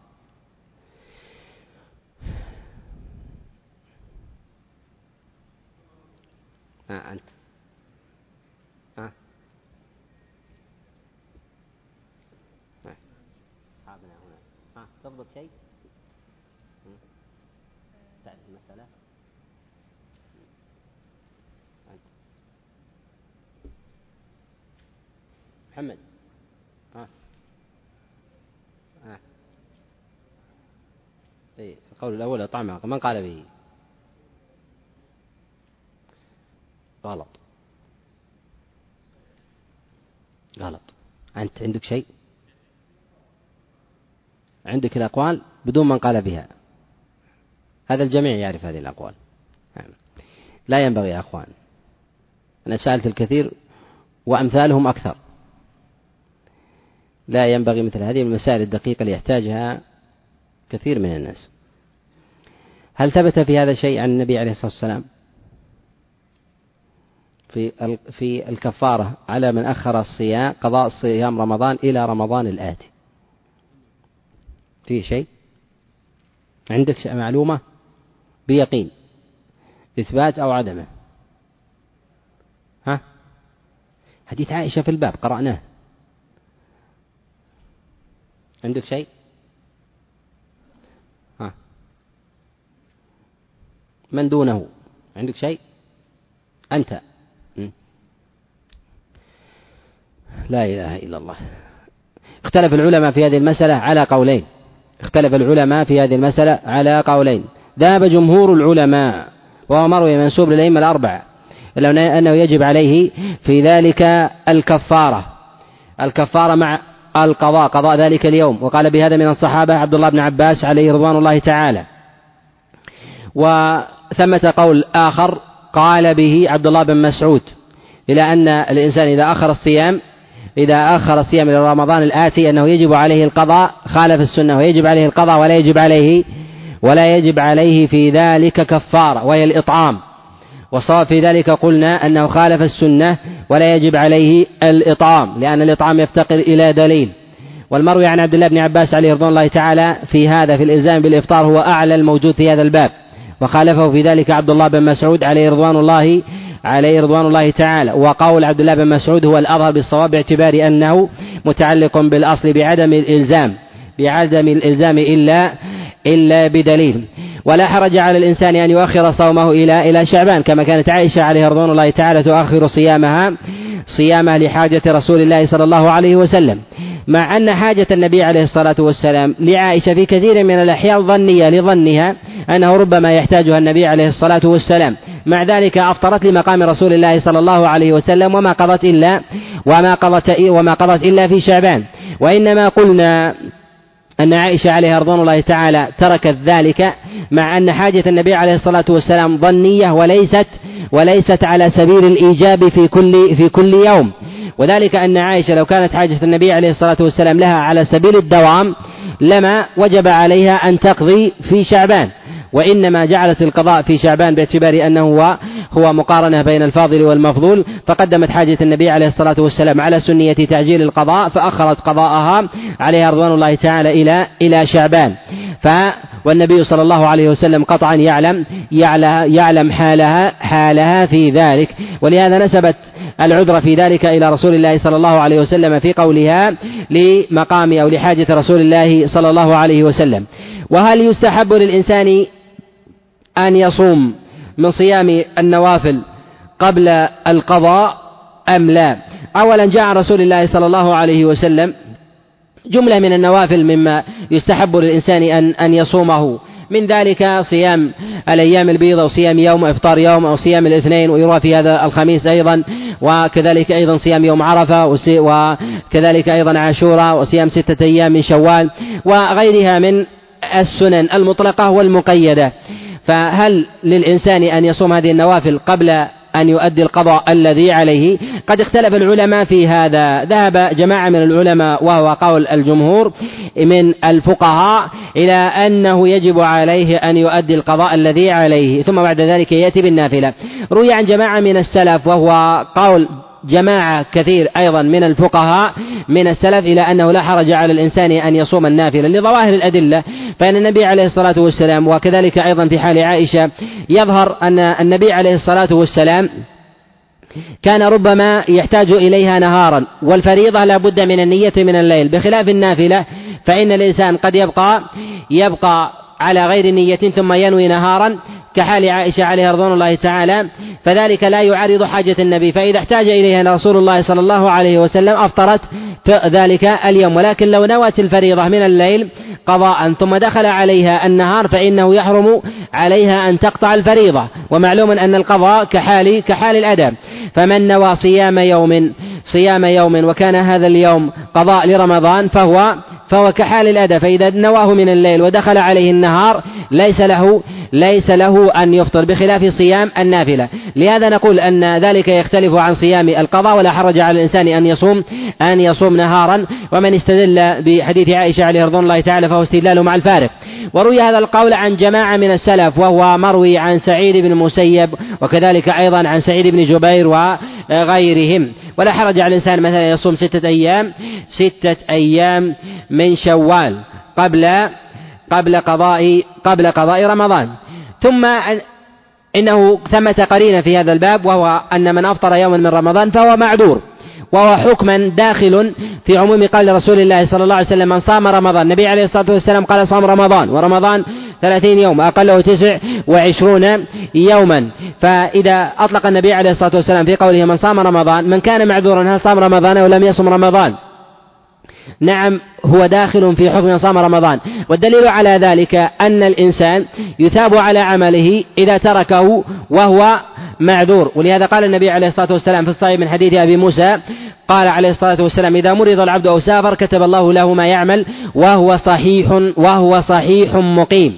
آه أنت آه. أصحابنا هنا آه. تضبط شيء؟ تعرف المسألة؟ محمد. ها آه. إيه القول الأول طعمها من قال به؟ غلط. غلط. أنت عندك شيء؟ عندك الأقوال بدون من قال بها. هذا الجميع يعرف هذه الأقوال. لا ينبغي يا أخوان. أنا سألت الكثير وأمثالهم أكثر. لا ينبغي مثل هذه المسائل الدقيقة اللي يحتاجها كثير من الناس. هل ثبت في هذا شيء عن النبي عليه الصلاة والسلام؟ في في الكفارة على من أخر الصيام قضاء صيام رمضان إلى رمضان الآتي. في شيء؟ عندك معلومة بيقين إثبات أو عدمه. ها؟ حديث عائشة في الباب قرأناه. عندك شيء؟ ها؟ من دونه؟ عندك شيء؟ أنت. لا إله إلا الله. اختلف العلماء في هذه المسألة على قولين. اختلف العلماء في هذه المسألة على قولين. ذهب جمهور العلماء وهو مروي منسوب للأئمة الأربعة أنه يجب عليه في ذلك الكفارة. الكفارة مع القضاء قضاء ذلك اليوم. وقال بهذا من الصحابة عبد الله بن عباس عليه رضوان الله تعالى. وثمة قول آخر قال به عبد الله بن مسعود إلى أن الإنسان إذا أخر الصيام إذا أخر الصيام إلى رمضان الآتي أنه يجب عليه القضاء خالف السنة ويجب عليه القضاء ولا يجب عليه ولا يجب عليه في ذلك كفارة وهي الإطعام. والصواب في ذلك قلنا أنه خالف السنة ولا يجب عليه الإطعام لأن الإطعام يفتقر إلى دليل. والمروي عن عبد الله بن عباس عليه رضوان الله تعالى في هذا في الإلزام بالإفطار هو أعلى الموجود في هذا الباب. وخالفه في ذلك عبد الله بن مسعود عليه رضوان الله عليه رضوان الله تعالى. وقول عبد الله بن مسعود هو الأظهر بالصواب باعتبار أنه متعلق بالأصل بعدم الإلزام بعدم الإلزام إلا إلا بدليل. ولا حرج على الإنسان أن يؤخر صومه إلى إلى شعبان كما كانت عائشة عليه رضوان الله تعالى تؤخر صيامها صيامها لحاجة رسول الله صلى الله عليه وسلم. مع أن حاجة النبي عليه الصلاة والسلام لعائشة في كثير من الأحيان ظنية لظنها أنه ربما يحتاجها النبي عليه الصلاة والسلام. مع ذلك أفطرت لمقام رسول الله صلى الله عليه وسلم وما قضت إلا وما قضت وما قضت إلا في شعبان. وإنما قلنا أن عائشة عليها رضوان الله تعالى تركت ذلك مع أن حاجة النبي عليه الصلاة والسلام ظنية وليست وليست على سبيل الإيجاب في كل في كل يوم. وذلك أن عائشة لو كانت حاجة النبي عليه الصلاة والسلام لها على سبيل الدوام لما وجب عليها أن تقضي في شعبان. وإنما جعلت القضاء في شعبان باعتبار أنه هو, هو مقارنة بين الفاضل والمفضول فقدمت حاجة النبي عليه الصلاة والسلام على سنية تعجيل القضاء فأخرت قضاءها عليها رضوان الله تعالى إلى إلى شعبان. ف والنبي صلى الله عليه وسلم قطعا يعلم يعلم حالها حالها في ذلك. ولهذا نسبت العذر في ذلك إلى رسول الله صلى الله عليه وسلم في قولها لمقام أو لحاجة رسول الله صلى الله عليه وسلم. وهل يستحب للإنسان أن يصوم من صيام النوافل قبل القضاء أم لا. أولا جاء عن رسول الله صلى الله عليه وسلم جملة من النوافل مما يستحب للإنسان أن أن يصومه. من ذلك صيام الأيام البيضة وصيام يوم إفطار يوم أو صيام الاثنين ويروى في هذا الخميس أيضا وكذلك أيضا صيام يوم عرفة وكذلك أيضا عاشوراء وصيام ستة أيام من شوال وغيرها من السنن المطلقة والمقيدة. فهل للإنسان أن يصوم هذه النوافل قبل أن يؤدي القضاء الذي عليه؟ قد اختلف العلماء في هذا. ذهب جماعة من العلماء وهو قول الجمهور من الفقهاء إلى أنه يجب عليه أن يؤدي القضاء الذي عليه ثم بعد ذلك يأتي بالنافلة. روي عن جماعة من السلف وهو قول جماعة كثير أيضا من الفقهاء من السلف إلى أنه لا حرج على الإنسان أن يصوم النافلة لظواهر الأدلة. فإن النبي عليه الصلاة والسلام وكذلك أيضا في حال عائشة يظهر أن النبي عليه الصلاة والسلام كان ربما يحتاج إليها نهارا والفريضة لا بد من النية من الليل. بخلاف النافلة فإن الإنسان قد يبقى يبقى على غير نية ثم ينوي نهارا كحال عائشة عليها رضوان الله تعالى فذلك لا يعارض حاجة النبي. فإذا احتاج إليها رسول الله صلى الله عليه وسلم أفطرت ذلك اليوم. ولكن لو نوت الفريضة من الليل قضاء ثم دخل عليها النهار فإنه يحرم عليها أن تقطع الفريضة. ومعلوم أن القضاء كحال كحال الأدب فمن نوى صيام يوم صيام يوم وكان هذا اليوم قضاء لرمضان فهو فهو كحال الأدى فإذا نواه من الليل ودخل عليه النهار ليس له ليس له أن يفطر بخلاف صيام النافلة. لهذا نقول أن ذلك يختلف عن صيام القضاء ولا حرج على الإنسان أن يصوم أن يصوم نهارا. ومن استدل بحديث عائشة عليه رضوان الله تعالى فهو استدلال مع الفارق. وروي هذا القول عن جماعة من السلف وهو مروي عن سعيد بن المسيب وكذلك أيضا عن سعيد بن جبير وغيرهم. ولا حرج على الإنسان مثلا يصوم ستة أيام ستة أيام من شوال قبل قبل قضاء قبل قضاء رمضان. ثم إنه ثمة قرينة في هذا الباب وهو أن من أفطر يوما من رمضان فهو معذور وهو حكما داخل في عموم قال رسول الله صلى الله عليه وسلم من صام رمضان. النبي عليه الصلاة والسلام قال صام رمضان. ورمضان ثلاثين يوم أقله تسع وعشرون يوما. فإذا أطلق النبي عليه الصلاة والسلام في قوله من صام رمضان من كان معذورا هل صام رمضان أو لم يصم رمضان؟ نعم هو داخل في حكم صام رمضان. والدليل على ذلك أن الإنسان يثاب على عمله إذا تركه وهو معذور. ولهذا قال النبي عليه الصلاة والسلام في الصحيح من حديث أبي موسى قال عليه الصلاة والسلام إذا مرض العبد أو سافر كتب الله له ما يعمل وهو صحيح وهو صحيح مقيم.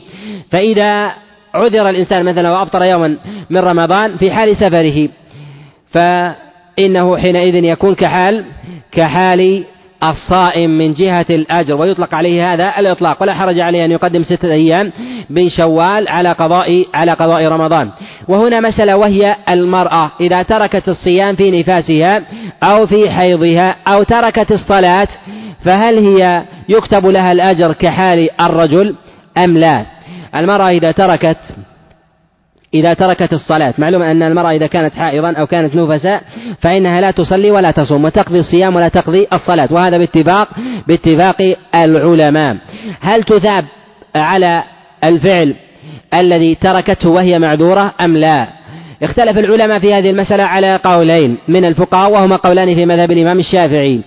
فإذا عذر الإنسان مثلا وأفطر يوما من رمضان في حال سفره فإنه حينئذ يكون كحال كحال الصائم من جهة الأجر ويطلق عليه هذا الإطلاق. ولا حرج عليه أن يقدم ستة أيام من شوال على قضاء على قضاء رمضان. وهنا مسألة وهي المرأة. إذا تركت الصيام في نفاسها أو في حيضها أو تركت الصلاة فهل هي يكتب لها الأجر كحال الرجل أم لا؟ المرأة إذا تركت إذا تركت الصلاة. معلوم أن المرأة إذا كانت حائضا أو كانت نفساء فإنها لا تصلي ولا تصوم وتقضي الصيام ولا تقضي الصلاة. وهذا باتفاق باتفاق العلماء. هل تثاب على الفعل الذي تركته وهي معذورة أم لا؟ اختلف العلماء في هذه المسألة على قولين. من الفقهاء وهما قولان في مذهب الإمام الشافعي.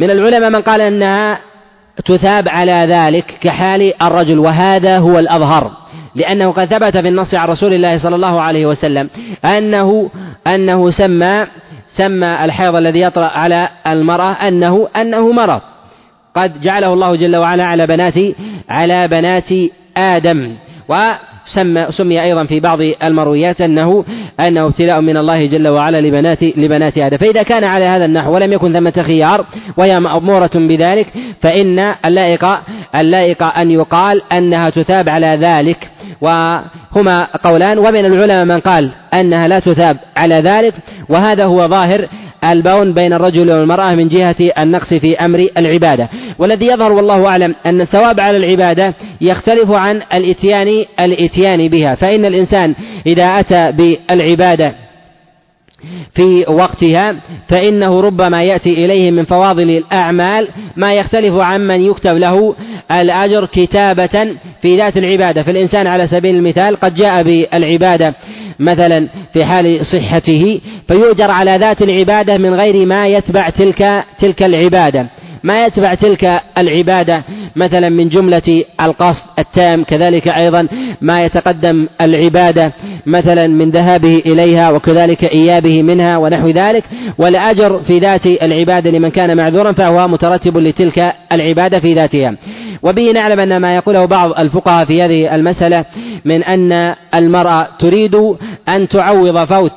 من العلماء من قال أنها تثاب على ذلك كحال الرجل وهذا هو الأظهر. لأنه قد ثبت في النص عن رسول الله صلى الله عليه وسلم أنه أنه سمى سمى الحيض الذي يطرأ على المرأة أنه أنه مرض. قد جعله الله جل وعلا على بنات على بنات آدم. وسمى سمي أيضا في بعض المرويات أنه أنه ابتلاء من الله جل وعلا لبنات لبنات آدم. فإذا كان على هذا النحو ولم يكن ثمة خيار وهي مأمورة بذلك فإن اللائق اللائق أن يقال أنها تثاب على ذلك. وهما قولان ومن العلماء من قال أنها لا تثاب على ذلك وهذا هو ظاهر البون بين الرجل والمرأة من جهة النقص في أمر العبادة. والذي يظهر والله أعلم أن الثواب على العبادة يختلف عن الإتيان الإتيان بها. فإن الإنسان إذا أتى بالعبادة في وقتها فإنه ربما يأتي إليه من فواضل الأعمال ما يختلف عن من يكتب له الأجر كتابة في ذات العبادة. فالإنسان على سبيل المثال قد جاء بالعبادة مثلا في حال صحته فيؤجر على ذات العبادة من غير ما يتبع تلك تلك العبادة. ما يتبع تلك العبادة مثلا من جملة القصد التام كذلك أيضا ما يتقدم العبادة مثلا من ذهابه إليها وكذلك إيابه منها ونحو ذلك. والأجر في ذات العبادة لمن كان معذورا فهو مترتب لتلك العبادة في ذاتها. وبه نعلم أن ما يقوله بعض الفقهاء في هذه المسألة من أن المرأة تريد أن تعوض فوت.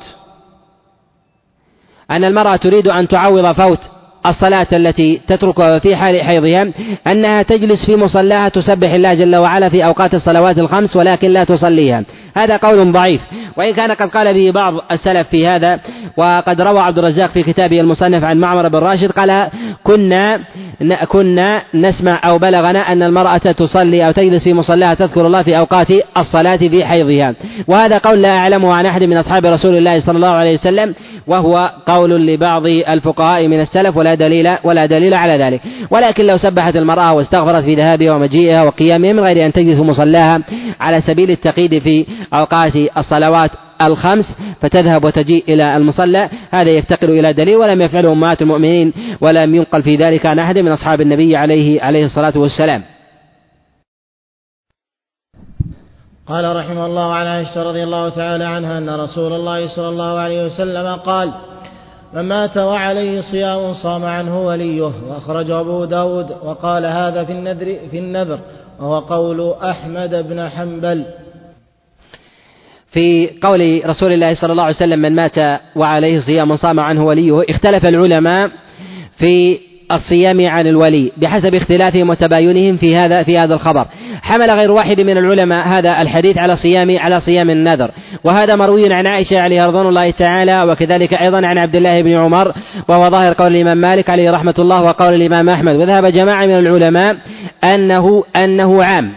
أن المرأة تريد أن تعوض فوت. الصلاة التي تتركها في حال حيضها أنها تجلس في مصلاها تسبح الله جل وعلا في أوقات الصلوات الخمس ولكن لا تصليها. هذا قول ضعيف. وإن كان قد قال به بعض السلف في هذا وقد روى عبد الرزاق في كتابه المصنف عن معمر بن راشد قال كنا كنا نسمع أو بلغنا أن المرأة تصلي أو تجلس في مصلاها تذكر الله في أوقات الصلاة في حيضها. وهذا قول لا أعلمه عن أحد من أصحاب رسول الله صلى الله عليه وسلم وهو قول لبعض الفقهاء من السلف ولا دليل ولا دليل على ذلك. ولكن لو سبحت المرأة واستغفرت في ذهابها ومجيئها وقيامها من غير أن تجلس مصلاها على سبيل التقييد في أوقات الصلوات الخمس فتذهب وتجيء إلى المصلى. هذا يفتقر إلى دليل ولم يفعله أمهات المؤمنين ولم ينقل في ذلك عن أحد من أصحاب النبي عليه عليه الصلاة والسلام. قال رحمه الله عن عائشة رضي الله تعالى عنها أن رسول الله صلى الله عليه وسلم قال من مات وعليه صيام صام عنه وليه. وأخرجه أبو داود وقال هذا في النذر في النذر. وهو قول أحمد بن حنبل. في قول رسول الله صلى الله عليه وسلم من مات وعليه صيام صام عنه وليه. اختلف العلماء في الصيام عن الولي بحسب اختلافهم وتباينهم في هذا في هذا الخبر. حمل غير واحد من العلماء هذا الحديث على صيام على صيام النذر. وهذا مروي عن عائشة عليه رضوان الله تعالى وكذلك أيضا عن عبد الله بن عمر وهو ظاهر قول الإمام مالك عليه رحمة الله وقول الإمام أحمد. وذهب جماعة من العلماء أنه أنه عام.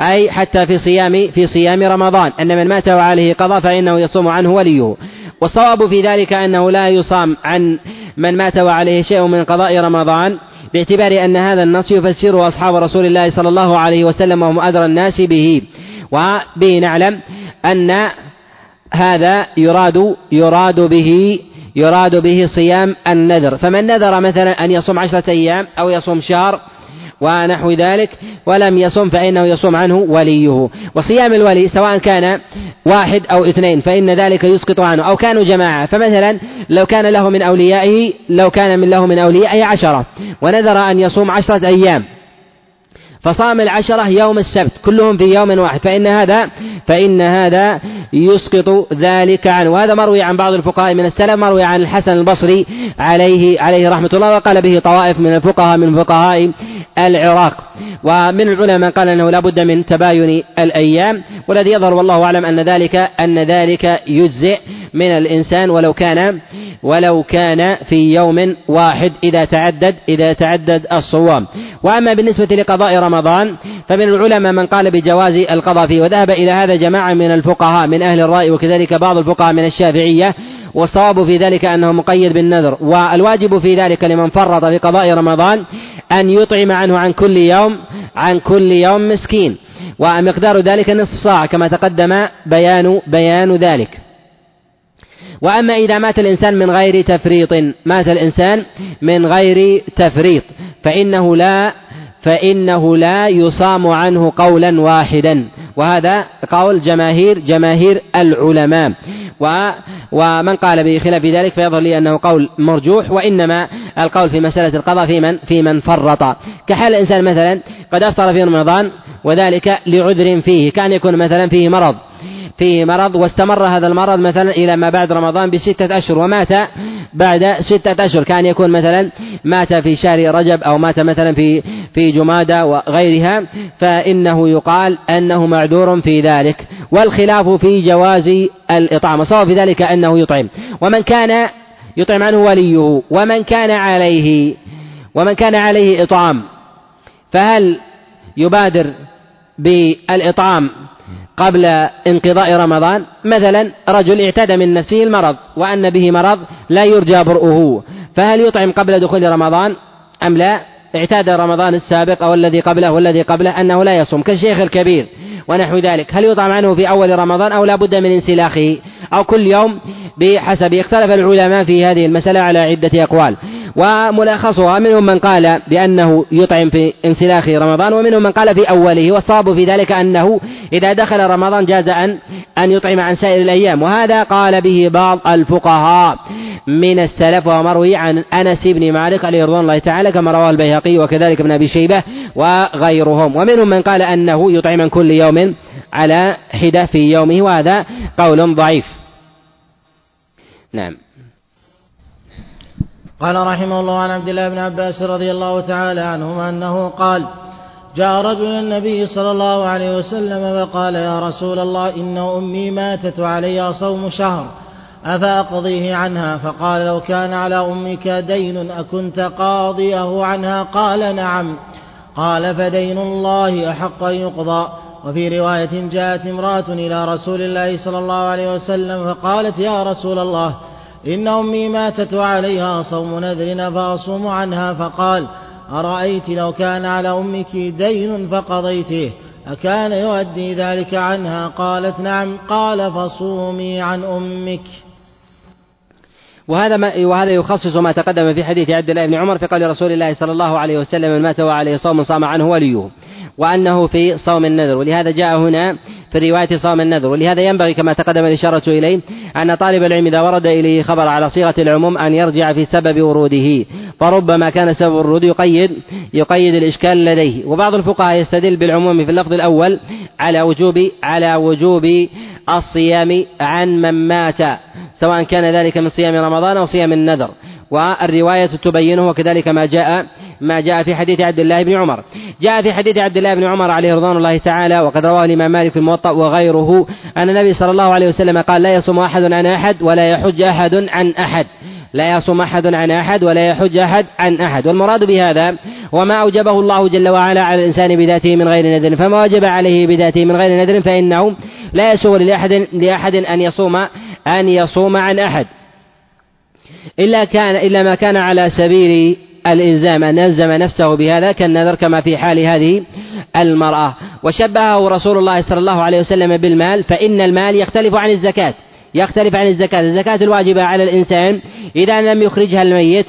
أي حتى في صيام في صيام رمضان. أن من مات وعليه قضاء فإنه يصوم عنه وليه. والصواب في ذلك أنه لا يصام عن من مات وعليه شيء من قضاء رمضان باعتبار أن هذا النص يفسره أصحاب رسول الله صلى الله عليه وسلم وهم أدرى الناس به. وبه نعلم أن هذا يراد يراد به يراد به صيام النذر. فمن نذر مثلا أن يصوم عشرة أيام أو يصوم شهر ونحو ذلك ولم يصم فإنه يصوم عنه وليه. وصيام الولي سواء كان واحد أو اثنين فإن ذلك يسقط عنه. أو كانوا جماعة فمثلا لو كان له من أوليائه لو كان من له من أوليائه عشرة. ونذر أن يصوم عشرة أيام. فصام العشرة يوم السبت كلهم في يوم واحد فإن هذا فإن هذا يسقط ذلك عنه. وهذا مروي عن بعض الفقهاء من السلف مروي عن الحسن البصري عليه عليه رحمة الله وقال به طوائف من الفقهاء من فقهاء العراق. ومن العلماء قال أنه لا بد من تباين الأيام والذي يظهر والله أعلم أن ذلك أن ذلك يجزئ من الإنسان ولو كان ولو كان في يوم واحد إذا تعدد إذا تعدد الصوام. وأما بالنسبة لقضاء رمضان فمن العلماء من قال بجواز القضاء فيه. وذهب إلى هذا جماعة من الفقهاء من أهل الرأي وكذلك بعض الفقهاء من الشافعية. والصواب في ذلك أنه مقيد بالنذر. والواجب في ذلك لمن فرط في قضاء رمضان أن يطعم عنه عن كل يوم عن كل يوم مسكين. ومقدار ذلك نصف صاع كما تقدم بيان بيان ذلك. وأما إذا مات الإنسان من غير تفريط مات الإنسان من غير تفريط فإنه لا فإنه لا يصام عنه قولا واحدا. وهذا قول جماهير جماهير العلماء. و ومن قال بخلاف ذلك فيظهر لي أنه قول مرجوح وإنما القول في مسألة القضاء في من في من فرط. كحال الإنسان مثلا قد أفطر في رمضان وذلك لعذر فيه كأن يكون مثلا فيه مرض. فيه مرض واستمر هذا المرض مثلا إلى ما بعد رمضان بستة أشهر ومات بعد ستة أشهر. كان يكون مثلا مات في شهر رجب أو مات مثلا في في جمادى وغيرها فإنه يقال أنه معذور في ذلك. والخلاف في جواز الإطعام وصار في ذلك أنه يطعم. ومن كان يطعم عنه وليه ومن كان عليه ومن كان عليه إطعام فهل يبادر بالإطعام قبل انقضاء رمضان مثلا رجل اعتاد من نفسه المرض وأن به مرض لا يرجى برؤه فهل يطعم قبل دخول رمضان؟ أم لا؟ اعتاد رمضان السابق أو الذي قبله والذي قبله أنه لا يصوم كالشيخ الكبير ونحو ذلك هل يطعم عنه في أول رمضان أو لا بد من انسلاخه؟ أو كل يوم بحسب اختلف العلماء في هذه المسألة على عدة أقوال. وملخصها منهم من قال بأنه يطعم في انسلاخ رمضان ومنهم من قال في أوله والصواب في ذلك أنه إذا دخل رمضان جاز أن أن يطعم عن سائر الأيام. وهذا قال به بعض الفقهاء من السلف ومروي عن أنس بن مالك عليه رضوان الله تعالى كما رواه البيهقي وكذلك ابن أبي شيبة وغيرهم. ومنهم من قال أنه يطعم عن كل يوم على حدة في يومه وهذا قول ضعيف. نعم. قال رحمه الله عن عبد الله بن عباس رضي الله تعالى عنهما أنه قال جاء رجل النبي صلى الله عليه وسلم فقال يا رسول الله إن أمي ماتت علي صوم شهر أفأقضيه عنها؟ فقال لو كان على أمك دين أكنت قاضيه عنها؟ قال نعم. قال فدين الله أحق أن يقضى. وفي رواية جاءت امرأة إلى رسول الله صلى الله عليه وسلم فقالت يا رسول الله إن أمي ماتت وعليها صوم نذر فأصوم عنها فقال أرأيت لو كان على أمك دين فقضيته أكان يؤدي ذلك عنها؟ قالت نعم. قال فصومي عن أمك. وهذا ما وهذا يخصص ما تقدم في حديث عبد الله بن عمر في قول رسول الله صلى الله عليه وسلم من مات وعليه صوم صام عنه وليه وأنه في صوم النذر. ولهذا جاء هنا في رواية صوم النذر. ولهذا ينبغي كما تقدم الإشارة إليه أن طالب العلم إذا ورد إليه خبر على صيغة العموم أن يرجع في سبب وروده. فربما كان سبب الورود يقيد يقيد الإشكال لديه. وبعض الفقهاء يستدل بالعموم في اللفظ الأول على وجوب على وجوب الصيام عن من مات سواء كان ذلك من صيام رمضان أو صيام النذر. والرواية تبينه وكذلك ما جاء ما جاء في حديث عبد الله بن عمر. جاء في حديث عبد الله بن عمر عليه رضوان الله تعالى وقد رواه الإمام مالك في الموطأ وغيره أن النبي صلى الله عليه وسلم قال لا يصوم أحد عن أحد ولا يحج أحد عن أحد. لا يصوم أحد عن أحد ولا يحج أحد عن أحد. والمراد بهذا وما أوجبه الله جل وعلا على الإنسان بذاته من غير نذر. فما وجب عليه بذاته من غير نذر فإنه لا يسوغ لأحد لأحد أن يصوم أن يصوم عن أحد. إلا كان إلا ما كان على سبيل الإلزام أن يلزم نفسه بهذا كالنذر كما في حال هذه المرأة. وشبهه رسول الله صلى الله عليه وسلم بالمال فإن المال يختلف عن الزكاة. يختلف عن الزكاة. الزكاة الواجبة على الإنسان. إذا لم يخرجها الميت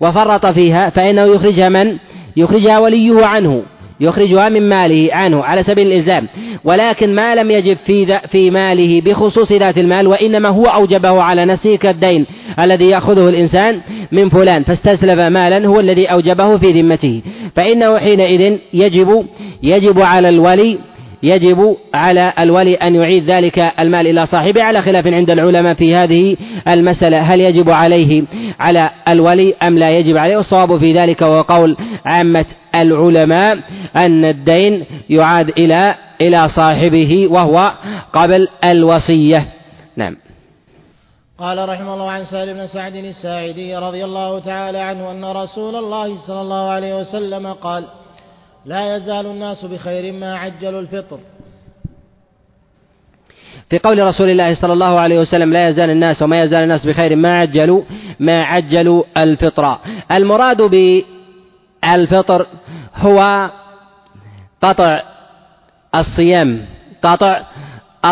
وفرط فيها فإنه يخرجها من؟ يخرجها وليه عنه. يخرجها من ماله عنه على سبيل الإلزام. ولكن ما لم يجب في, في ماله بخصوص ذات المال وإنما هو أوجبه على نفسه كالدين الذي يأخذه الإنسان من فلان فاستسلف مالا هو الذي أوجبه في ذمته. فإنه حينئذ يجب يجب على الولي يجب على الولي أن يعيد ذلك المال إلى صاحبه على خلاف عند العلماء في هذه المسألة. هل يجب عليه على الولي أم لا يجب عليه؟ والصواب في ذلك وهو قول عامة العلماء أن الدين يعاد إلى إلى صاحبه وهو قبل الوصية. نعم. قال رحمه الله عن سهل بن سعد الساعدي رضي الله تعالى عنه أن رسول الله صلى الله عليه وسلم قال لا يزال الناس بخير ما عجلوا الفطر. في قول رسول الله صلى الله عليه وسلم لا يزال الناس وما يزال الناس بخير ما عجلوا ما عجلوا الفطر. المراد بالفطر هو قطع الصيام قطع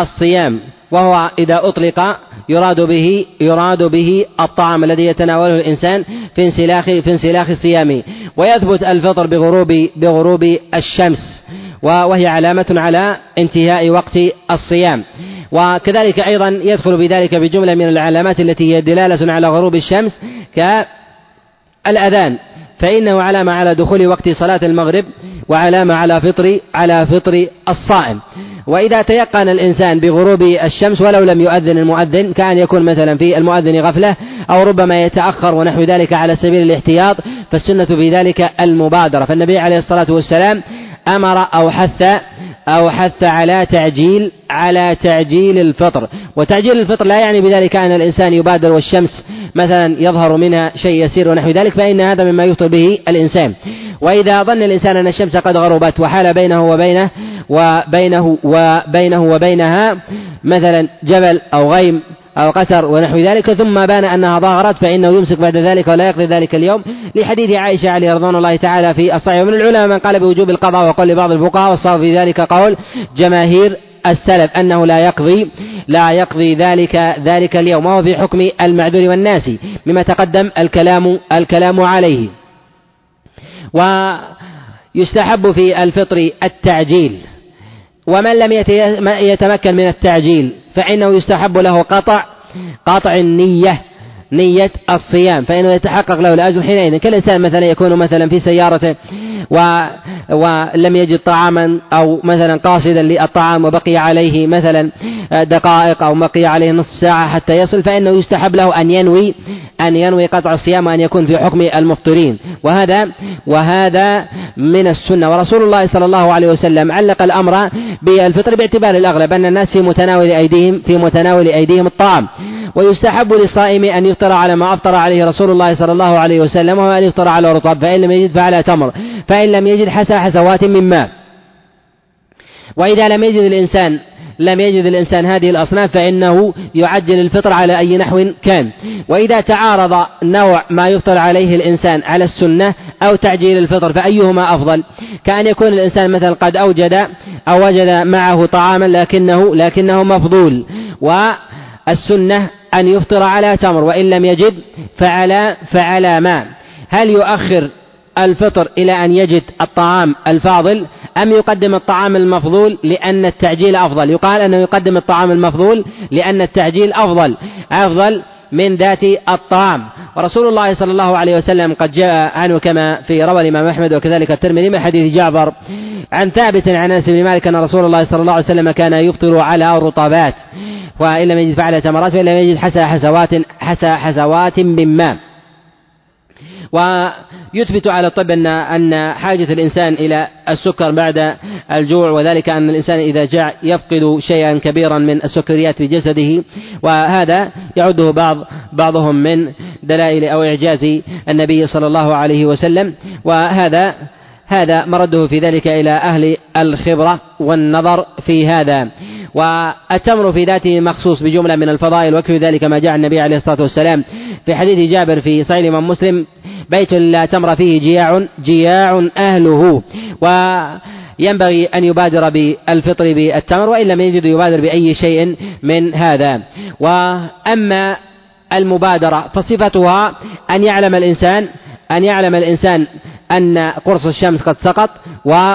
الصيام وهو إذا أطلق يراد به يراد به الطعام الذي يتناوله الإنسان في انسلاخ في انسلاخ صيامه ويثبت الفطر بغروب بغروب الشمس وهي علامة على انتهاء وقت الصيام. وكذلك أيضا يدخل بذلك بجملة من العلامات التي هي دلالة على غروب الشمس كالأذان. فإنه علامة على دخول وقت صلاة المغرب وعلامة على فطر على فطر الصائم. وإذا تيقن الإنسان بغروب الشمس ولو لم يؤذن المؤذن كان يكون مثلا في المؤذن غفلة أو ربما يتأخر ونحو ذلك على سبيل الاحتياط فالسنة في ذلك المبادرة. فالنبي عليه الصلاة والسلام أمر أو حث أو حث على تعجيل على تعجيل الفطر. وتعجيل الفطر لا يعني بذلك أن الإنسان يبادر والشمس مثلا يظهر منها شيء يسير ونحو ذلك فإن هذا مما يفطر به الإنسان. وإذا ظن الإنسان أن الشمس قد غربت وحال بينه وبينه وبينه وبينه وبينها مثلا جبل أو غيم أو قتر ونحو ذلك ثم بان أنها ظاهرت فإنه يمسك بعد ذلك ولا يقضي ذلك اليوم. لحديث عائشة عليه رضوان الله تعالى في الصحيح. ومن العلماء من قال بوجوب القضاء وقال لبعض الفقهاء والصواب في ذلك قول جماهير السلف أنه لا يقضي لا يقضي ذلك ذلك اليوم. وهو في حكم المعذور والناس مما تقدم الكلام الكلام عليه. ويستحب في الفطر التعجيل. ومن لم يتمكن من التعجيل فإنه يستحب له قطع قطع النية نية الصيام فإنه يتحقق له الأجر حينئذ. كالإنسان مثلا يكون مثلا في سيارته و ولم يجد طعاما أو مثلا قاصدا للطعام وبقي عليه مثلا دقائق أو بقي عليه نصف ساعة حتى يصل فإنه يستحب له أن ينوي أن ينوي قطع الصيام وأن يكون في حكم المفطرين. وهذا وهذا من السنة. ورسول الله صلى الله عليه وسلم علق الأمر بالفطر باعتبار الأغلب أن الناس في متناول أيديهم في متناول أيديهم الطعام. ويستحب للصائم أن يفطر على ما أفطر عليه رسول الله صلى الله عليه وسلم وهو أن يفطر على رطب فإن لم يجد فعلى تمر فإن لم يجد حسى حسوات من ماء. وإذا لم يجد الإنسان لم يجد الإنسان هذه الأصناف فإنه يعجل الفطر على أي نحو كان. وإذا تعارض نوع ما يفطر عليه الإنسان على السنة أو تعجيل الفطر فأيهما أفضل؟ كأن يكون الإنسان مثلا قد أوجد أو وجد معه طعاما لكنه لكنه مفضول والسنة أن يفطر على تمر وإن لم يجد فعلى فعلى ماء هل يؤخر الفطر إلى أن يجد الطعام الفاضل أم يقدم الطعام المفضول لأن التعجيل أفضل؟ يقال أنه يقدم الطعام المفضول لأن التعجيل أفضل. أفضل من ذات الطعام. ورسول الله صلى الله عليه وسلم قد جاء عنه كما في روى الإمام أحمد وكذلك الترمذي من حديث جعفر عن ثابت عن أنس بن مالك أن رسول الله صلى الله عليه وسلم كان يفطر على رطبات وإن لم يجد فعل تمرات وإن لم يجد حسى حسوات حسى حسوات من ماء. ويثبت على الطب أن أن حاجة الإنسان إلى السكر بعد الجوع وذلك أن الإنسان إذا جاع يفقد شيئا كبيرا من السكريات في جسده وهذا يعده بعض بعضهم من دلائل أو إعجاز النبي صلى الله عليه وسلم. وهذا هذا مرده في ذلك إلى أهل الخبرة والنظر في هذا. والتمر في ذاته مخصوص بجملة من الفضائل وكفي ذلك ما جاء النبي عليه الصلاة والسلام في حديث جابر في صحيح الإمام مسلم بيت لا تمر فيه جياع جياع أهله. وينبغي أن يبادر بالفطر بالتمر وإن لم يجد يبادر بأي شيء من هذا. وأما المبادرة فصفتها أن يعلم الإنسان أن يعلم الإنسان أن قرص الشمس قد سقط و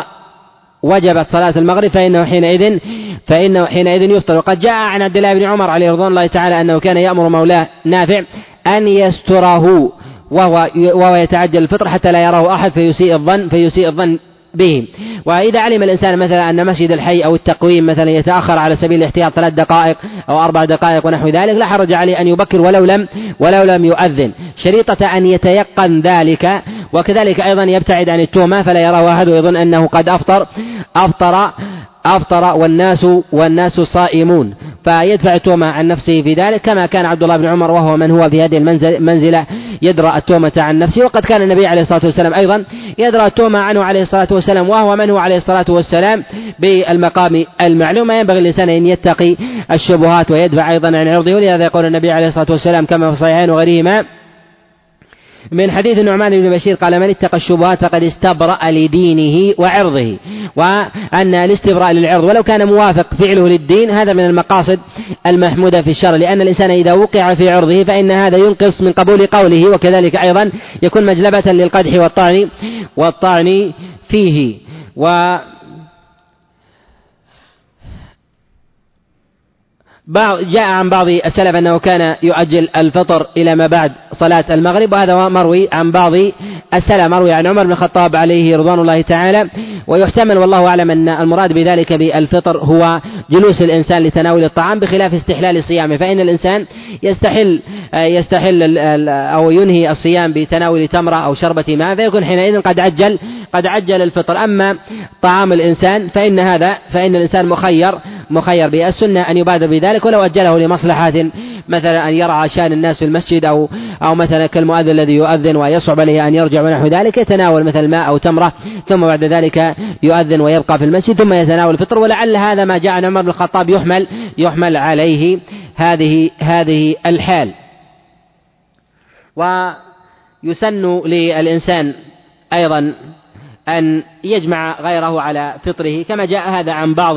وجبت صلاة المغرب فإنه حينئذ فإنه حينئذ يفطر. وقد جاء عن عبد الله بن عمر عليه رضوان الله تعالى أنه كان يأمر مولاه نافع أن يستره. وهو وهو يتعجل الفطر حتى لا يراه أحد فيسيء الظن فيسيء الظن به. وإذا علم الإنسان مثلا أن مسجد الحي أو التقويم مثلا يتأخر على سبيل الاحتياط ثلاث دقائق أو أربع دقائق ونحو ذلك لا حرج عليه أن يبكر ولو لم ولو لم يؤذن. شريطة أن يتيقن ذلك وكذلك أيضا يبتعد عن التهمة فلا يراه أحد ويظن أنه قد أفطر أفطر أفطر والناس والناس صائمون. فيدفع التهمة عن نفسه في ذلك كما كان عبد الله بن عمر وهو من هو في هذه المنزلة يدرأ التهمة عن نفسه. وقد كان النبي عليه الصلاة والسلام أيضا يدرأ التهمة عنه عليه الصلاة والسلام وهو من هو عليه الصلاة والسلام بالمقام المعلوم. ينبغي الإنسان أن يتقي الشبهات ويدفع أيضا عن عرضه. ولهذا يقول النبي عليه الصلاة والسلام كما في الصحيحين وغيرهما من حديث النعمان بن بشير قال من اتقى الشبهات فقد استبرأ لدينه وعرضه. وأن الاستبراء للعرض ولو كان موافق فعله للدين هذا من المقاصد المحمودة في الشرع. لأن الإنسان إذا وقع في عرضه فإن هذا ينقص من قبول قوله وكذلك أيضا يكون مجلبة للقدح والطعن والطعن فيه. و بعض جاء عن بعض السلف أنه كان يؤجل الفطر إلى ما بعد صلاة المغرب وهذا مروي عن بعض السلف مروي عن عمر بن الخطاب عليه رضوان الله تعالى. ويحتمل والله أعلم أن المراد بذلك بالفطر هو جلوس الإنسان لتناول الطعام بخلاف استحلال صيامه فإن الإنسان يستحل يستحل أو ينهي الصيام بتناول تمرة أو شربة ماء فيكون حينئذ قد عجل قد عجل الفطر. أما طعام الإنسان فإن هذا فإن الإنسان مخير مخير به السنة أن يبادر بذلك ولو أجله لمصلحة مثلا أن يرعى شأن الناس في المسجد أو أو مثلا كالمؤذن الذي يؤذن ويصعب عليه أن يرجع ونحو ذلك يتناول مثل ماء أو تمرة ثم بعد ذلك يؤذن ويبقى في المسجد ثم يتناول الفطر ولعل هذا ما جاء عن عمر بن الخطاب يحمل يحمل عليه هذه هذه الحال. ويسن للإنسان أيضا أن يجمع غيره على فطره كما جاء هذا عن بعض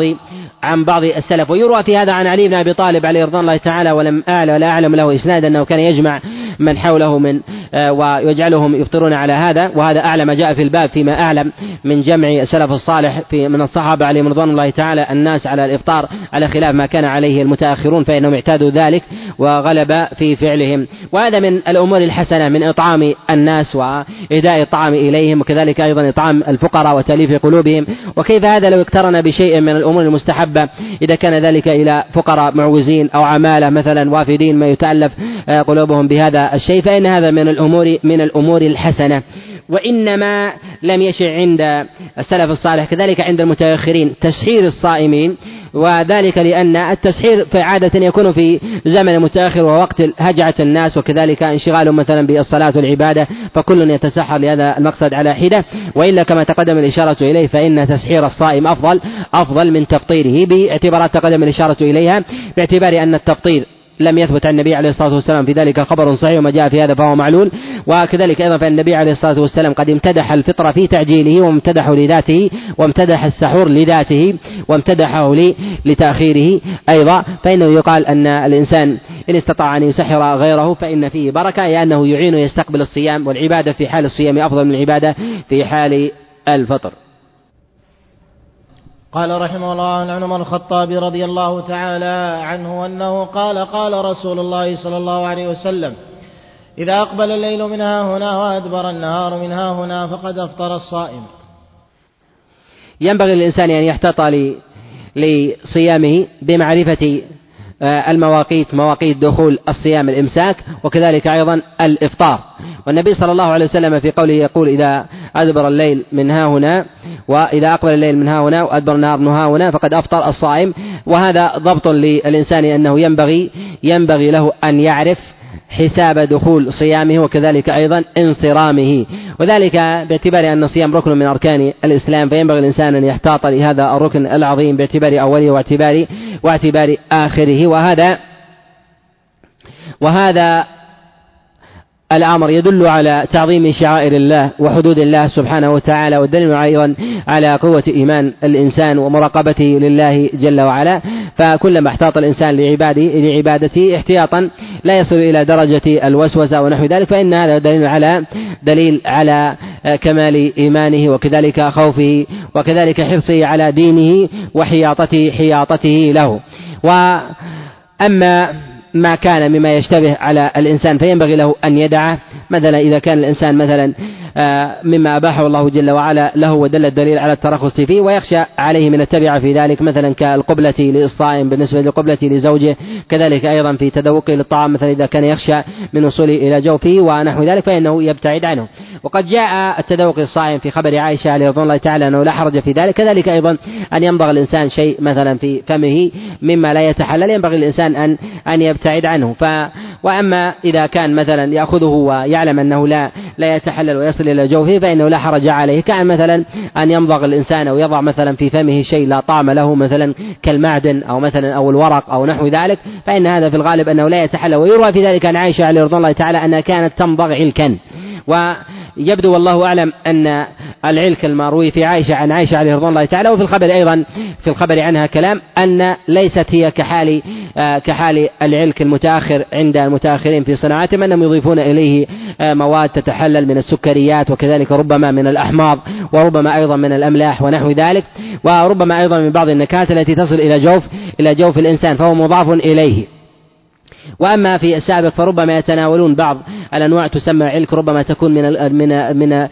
عن بعض السلف. ويروى في هذا عن علي بن أبي طالب عليه رضوان الله تعالى ولم اعلم ولا أعلم له اسناد أنه كان يجمع من حوله من آه، ويجعلهم يفطرون على هذا. وهذا اعلى ما جاء في الباب فيما أعلم من جمع السلف الصالح في من الصحابة عليهم رضوان الله تعالى الناس على الإفطار على خلاف ما كان عليه المتأخرون فإنهم اعتادوا ذلك وغلب في فعلهم. وهذا من الأمور الحسنة من إطعام الناس واهداء الطعام إليهم وكذلك أيضا إطعام الفقراء. وتاليف قلوبهم. وكيف هذا لو اقترن بشيء من الأمور المستحبة؟ إذا كان ذلك إلى فقراء معوزين أو عمالة مثلا وافدين ما يتألف آه، قلوبهم بهذا الشيء فإن هذا من الأمور من الأمور الحسنة. وإنما لم يشع عند السلف الصالح كذلك عند المتأخرين تسحير الصائمين. وذلك لأن التسحير عادة يكون في زمن متأخر ووقت هجعة الناس وكذلك انشغال مثلا بالصلاة والعبادة فكل يتسحر لهذا المقصد على حدة. وإلا كما تقدم الإشارة إليه فإن تسحير الصائم أفضل أفضل من تفطيره باعتبارات تقدم الإشارة إليها باعتبار أن التفطير لم يثبت عن النبي عليه الصلاة والسلام. في ذلك خبر صحيح وما جاء في هذا فهو معلول. وكذلك أيضا فإن النبي عليه الصلاة والسلام قد امتدح الفطر في تعجيله وامتدحه لذاته وامتدح السحور لذاته وامتدحه لتأخيره أيضا. فإنه يقال أن الإنسان إن استطاع أن يسحر غيره فإن فيه بركة لأنه يعين يستقبل الصيام والعبادة في حال الصيام أفضل من العبادة في حال الفطر. قال رحمه الله عن عمر الخطاب رضي الله تعالى عنه أنه قال قال رسول الله صلى الله عليه وسلم إذا أقبل الليل منها هنا وأدبر النهار منها هنا فقد أفطر الصائم. ينبغي للإنسان أن يحتاط لصيامه بمعرفة المواقيت مواقيت دخول الصيام الإمساك وكذلك أيضا الإفطار. والنبي صلى الله عليه وسلم في قوله يقول إذا أدبر الليل من ها هنا وإذا أقبل الليل من ها هنا وأدبر النهار من ها هنا فقد أفطر الصائم. وهذا ضبط للإنسان أنه ينبغي ينبغي له أن يعرف حساب دخول صيامه وكذلك أيضا انصرامه. وذلك باعتبار أن الصيام ركن من أركان الإسلام فينبغي الإنسان أن يحتاط لهذا الركن العظيم باعتبار أوله واعتبار واعتبار آخره. وهذا وهذا الأمر يدل على تعظيم شعائر الله وحدود الله سبحانه وتعالى والدليل أيضا على قوة إيمان الإنسان ومراقبته لله جل وعلا. فكلما احتاط الإنسان لعباده لعبادته احتياطا لا يصل إلى درجة الوسوسة ونحو ذلك فإن هذا دليل على دليل على كمال إيمانه وكذلك خوفه وكذلك حرصه على دينه وحياطته حياطته له. وأما ما كان مما يشتبه على الإنسان فينبغي له أن يدعه مثلا إذا كان الإنسان مثلا مما أباحه الله جل وعلا له ودل الدليل على الترخص فيه ويخشى عليه من التبعة في ذلك مثلا كالقبلة للصائم بالنسبة للقبلة لزوجه كذلك أيضا في تذوقه للطعام مثلا إذا كان يخشى من وصوله إلى جوفه ونحو ذلك فإنه يبتعد عنه. وقد جاء التذوق للصائم في خبر عائشة عليه رضوان الله تعالى أنه لا حرج في ذلك كذلك أيضا أن يمضغ الإنسان شيء مثلا في فمه مما لا يتحلل ينبغي الإنسان أن أن يبتعد عنه. ف وأما إذا كان مثلا يأخذه ويعلم أنه لا لا يتحلل ويصل إلى جوفه فإنه لا حرج عليه. كأن مثلا أن يمضغ الإنسان أو يضع مثلا في فمه شيء لا طعم له مثلا كالمعدن أو مثلا أو الورق أو نحو ذلك فإن هذا في الغالب أنه لا يتحلل ويروى في ذلك عن عائشة عليه رضي الله تعالى أنها كانت تمضغ علكا. ويبدو والله أعلم أن العلك المروي في عائشة عن عائشة عليه رضوان الله تعالى وفي الخبر أيضا في الخبر عنها كلام أن ليست هي كحال آه، كحال العلك المتأخر عند المتأخرين في صناعتهم أنهم يضيفون إليه آه، مواد تتحلل من السكريات وكذلك ربما من الأحماض وربما أيضا من الأملاح ونحو ذلك وربما أيضا من بعض النكهات التي تصل إلى جوف إلى جوف الإنسان فهو مضاف إليه. وأما في السابق فربما يتناولون بعض الأنواع تسمى علك ربما تكون من من من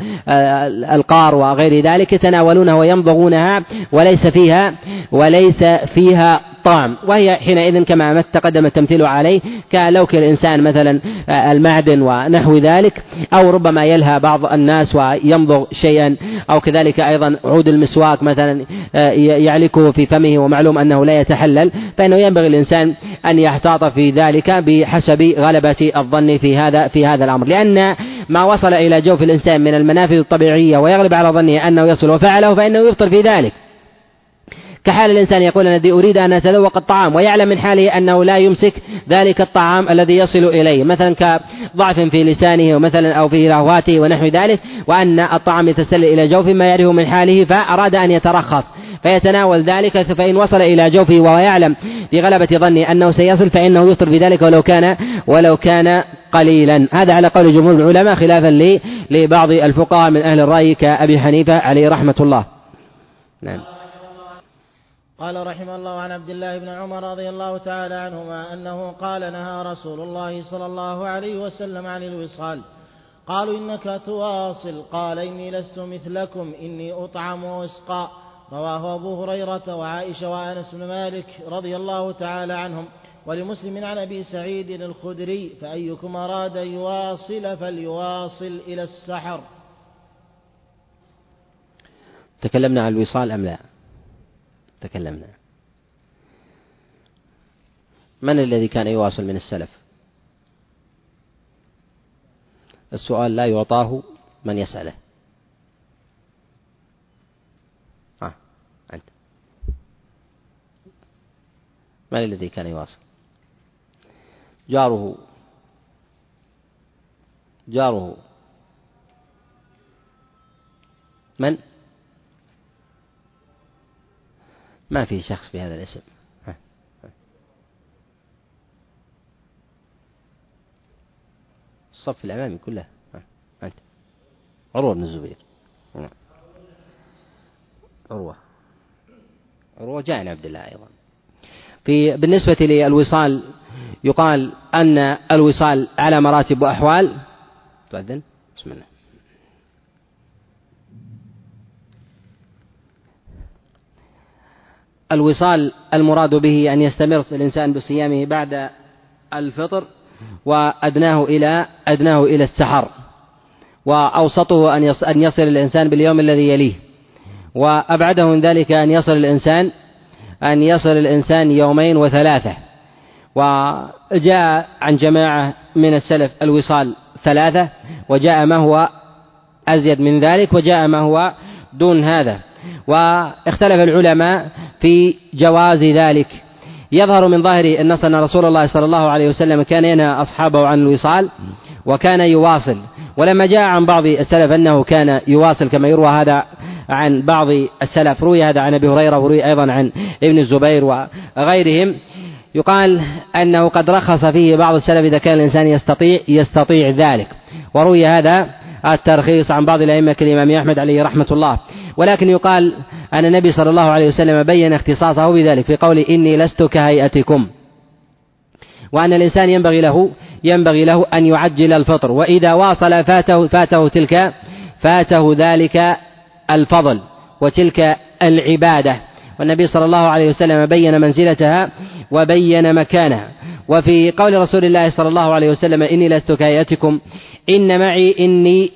القار وغير ذلك يتناولونها ويمضغونها وليس فيها وليس فيها طعم وهي حينئذ كما تقدم التمثيل عليه كلوك الإنسان مثلا آه، المعدن ونحو ذلك أو ربما يلهى بعض الناس ويمضغ شيئا أو كذلك أيضا عود المسواك مثلا آه، يعلكه في فمه ومعلوم أنه لا يتحلل فإنه ينبغي الإنسان أن يحتاط في ذلك بحسب غلبة الظن في هذا في هذا الأمر. لأن ما وصل إلى جوف الإنسان من المنافذ الطبيعية ويغلب على ظنه أنه يصل وفعله فإنه يفطر في ذلك. كحال الإنسان يقول الذي أريد أن أتذوق الطعام ويعلم من حاله أنه لا يمسك ذلك الطعام الذي يصل إليه مثلا كضعف في لسانه ومثلا أو في رهواته ونحو ذلك وأن الطعام يتسلل إلى جوف ما يعرفه من حاله فأراد أن يترخص فيتناول ذلك فإن وصل إلى جوفه وهو يعلم بغلبة ظنه أنه سيصل فإنه يفطر بذلك ولو كان ولو كان قليلا. هذا على قول جمهور العلماء خلافا لبعض الفقهاء من أهل الرأي كأبي حنيفة عليه رحمة الله. نعم. قال رحمه الله عن عبد الله بن عمر رضي الله تعالى عنهما أنه قال نهى رسول الله صلى الله عليه وسلم عن الوصال. قالوا إنك تواصل. قال إني لست مثلكم إني أطعم وأسقى. رواه أبو هريرة وعائشة وأنس بن مالك رضي الله تعالى عنهم. ولمسلم عن أبي سعيد الخدري فأيكم أراد أن يواصل فليواصل إلى السحر. تكلمنا عن الوصال أم لا؟ تكلمنا. من الذي كان يواصل من السلف؟ السؤال لا يعطاه من يسأله. آه أنت. من الذي كان يواصل؟ جاره. جاره. من؟ ما في شخص بهذا الاسم. الصف الأمامي كله. أنت. عروة بن الزبير. نعم. عروة. عروة جاء عبد الله أيضا. في بالنسبة للوصال يقال أن الوصال على مراتب وأحوال. تؤذن؟ بسم الله. الوصال المراد به أن يستمر الإنسان بصيامه بعد الفطر وأدناه إلى أدناه إلى السحر وأوسطه أن أن يصل الإنسان باليوم الذي يليه. وأبعده من ذلك أن يصل الإنسان أن يصل الإنسان يومين وثلاثة. وجاء عن جماعة من السلف الوصال ثلاثة وجاء ما هو أزيد من ذلك وجاء ما هو دون هذا. واختلف العلماء في جواز ذلك. يظهر من ظاهر النص أن رسول الله صلى الله عليه وسلم كان ينهى أصحابه عن الوصال وكان يواصل. ولما جاء عن بعض السلف أنه كان يواصل كما يروى هذا عن بعض السلف روي هذا عن أبي هريرة وروي أيضا عن ابن الزبير وغيرهم. يقال أنه قد رخص فيه بعض السلف إذا كان الإنسان يستطيع يستطيع ذلك. وروي هذا الترخيص عن بعض الأئمة كالإمام أحمد عليه رحمة الله. ولكن يقال أن النبي صلى الله عليه وسلم بين اختصاصه بذلك في قول إني لست كهيئتكم. وأن الإنسان ينبغي له ينبغي له أن يعجل الفطر. وإذا واصل فاته فاته تلك فاته ذلك الفضل وتلك العبادة. والنبي صلى الله عليه وسلم بين منزلتها وبين مكانها. وفي قول رسول الله صلى الله عليه وسلم إني لست كهيئتكم. إن معي إني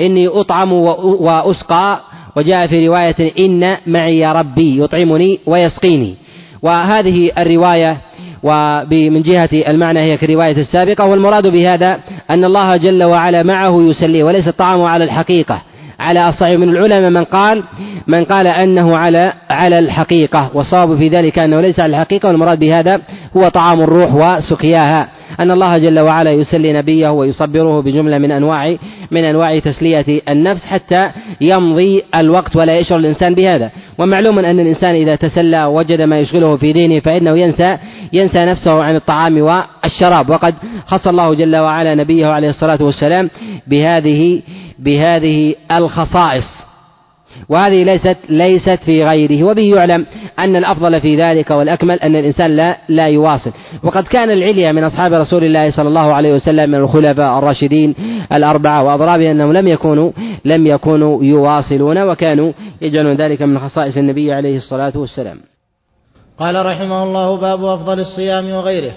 إني أطعم وأسقى وجاء في رواية إن معي ربي يطعمني ويسقيني. وهذه الرواية ومن جهة المعنى هي كالرواية السابقة والمراد بهذا أن الله جل وعلا معه يسليه وليس الطعام على الحقيقة. على الصحيح من العلماء من قال من قال أنه على على الحقيقة والصواب في ذلك أنه ليس على الحقيقة والمراد بهذا هو طعام الروح وسقياها. أن الله جل وعلا يسلي نبيه ويصبره بجملة من أنواع من أنواع تسلية النفس حتى يمضي الوقت ولا يشعر الإنسان بهذا. ومعلوم أن الإنسان إذا تسلى وجد ما يشغله في دينه فإنه ينسى ينسى نفسه عن الطعام والشراب. وقد خص الله جل وعلا نبيه عليه الصلاة والسلام بهذه بهذه الخصائص. وهذه ليست ليست في غيره وبه يعلم أن الأفضل في ذلك والأكمل أن الإنسان لا لا يواصل. وقد كان العليا من أصحاب رسول الله صلى الله عليه وسلم من الخلفاء الراشدين الأربعة وأضرابهم أنهم لم يكونوا لم يكونوا يواصلون وكانوا يجعلون ذلك من خصائص النبي عليه الصلاة والسلام. قال رحمه الله باب أفضل الصيام وغيره.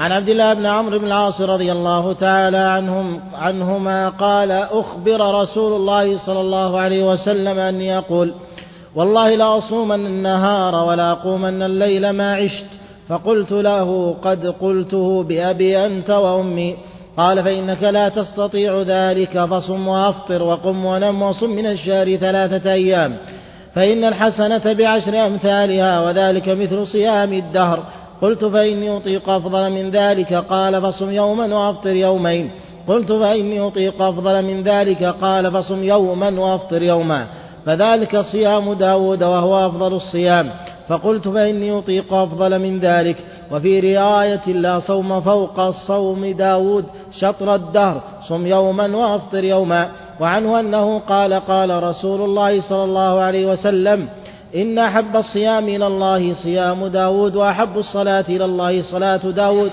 عن عبد الله بن عمرو بن العاص رضي الله تعالى عنهم عنهما قال أخبر رسول الله صلى الله عليه وسلم أني يقول والله لأصومن النهار ولا أقومن الليل ما عشت. فقلت له قد قلته بأبي أنت وأمي. قال فإنك لا تستطيع ذلك فصم وأفطر وقم ونم وصم من الشهر ثلاثة أيام. فإن الحسنة بعشر أمثالها وذلك مثل صيام الدهر. قلت فإني أطيق أفضل من ذلك. قال فصم يوما وأفطر يومين. قلت فإني أطيق أفضل من ذلك. قال فصم يوما وأفطر يوما فذلك صيام داود وهو أفضل الصيام. فقلت فإني أطيق أفضل من ذلك. وفي رواية لا صوم فوق الصوم داود شطر الدهر. صم يوما وأفطر يوما. وعنه أنه قال قال رسول الله صلى الله عليه وسلم إن أحب الصيام إلى الله صيام داود وأحب الصلاة إلى الله صلاة داود.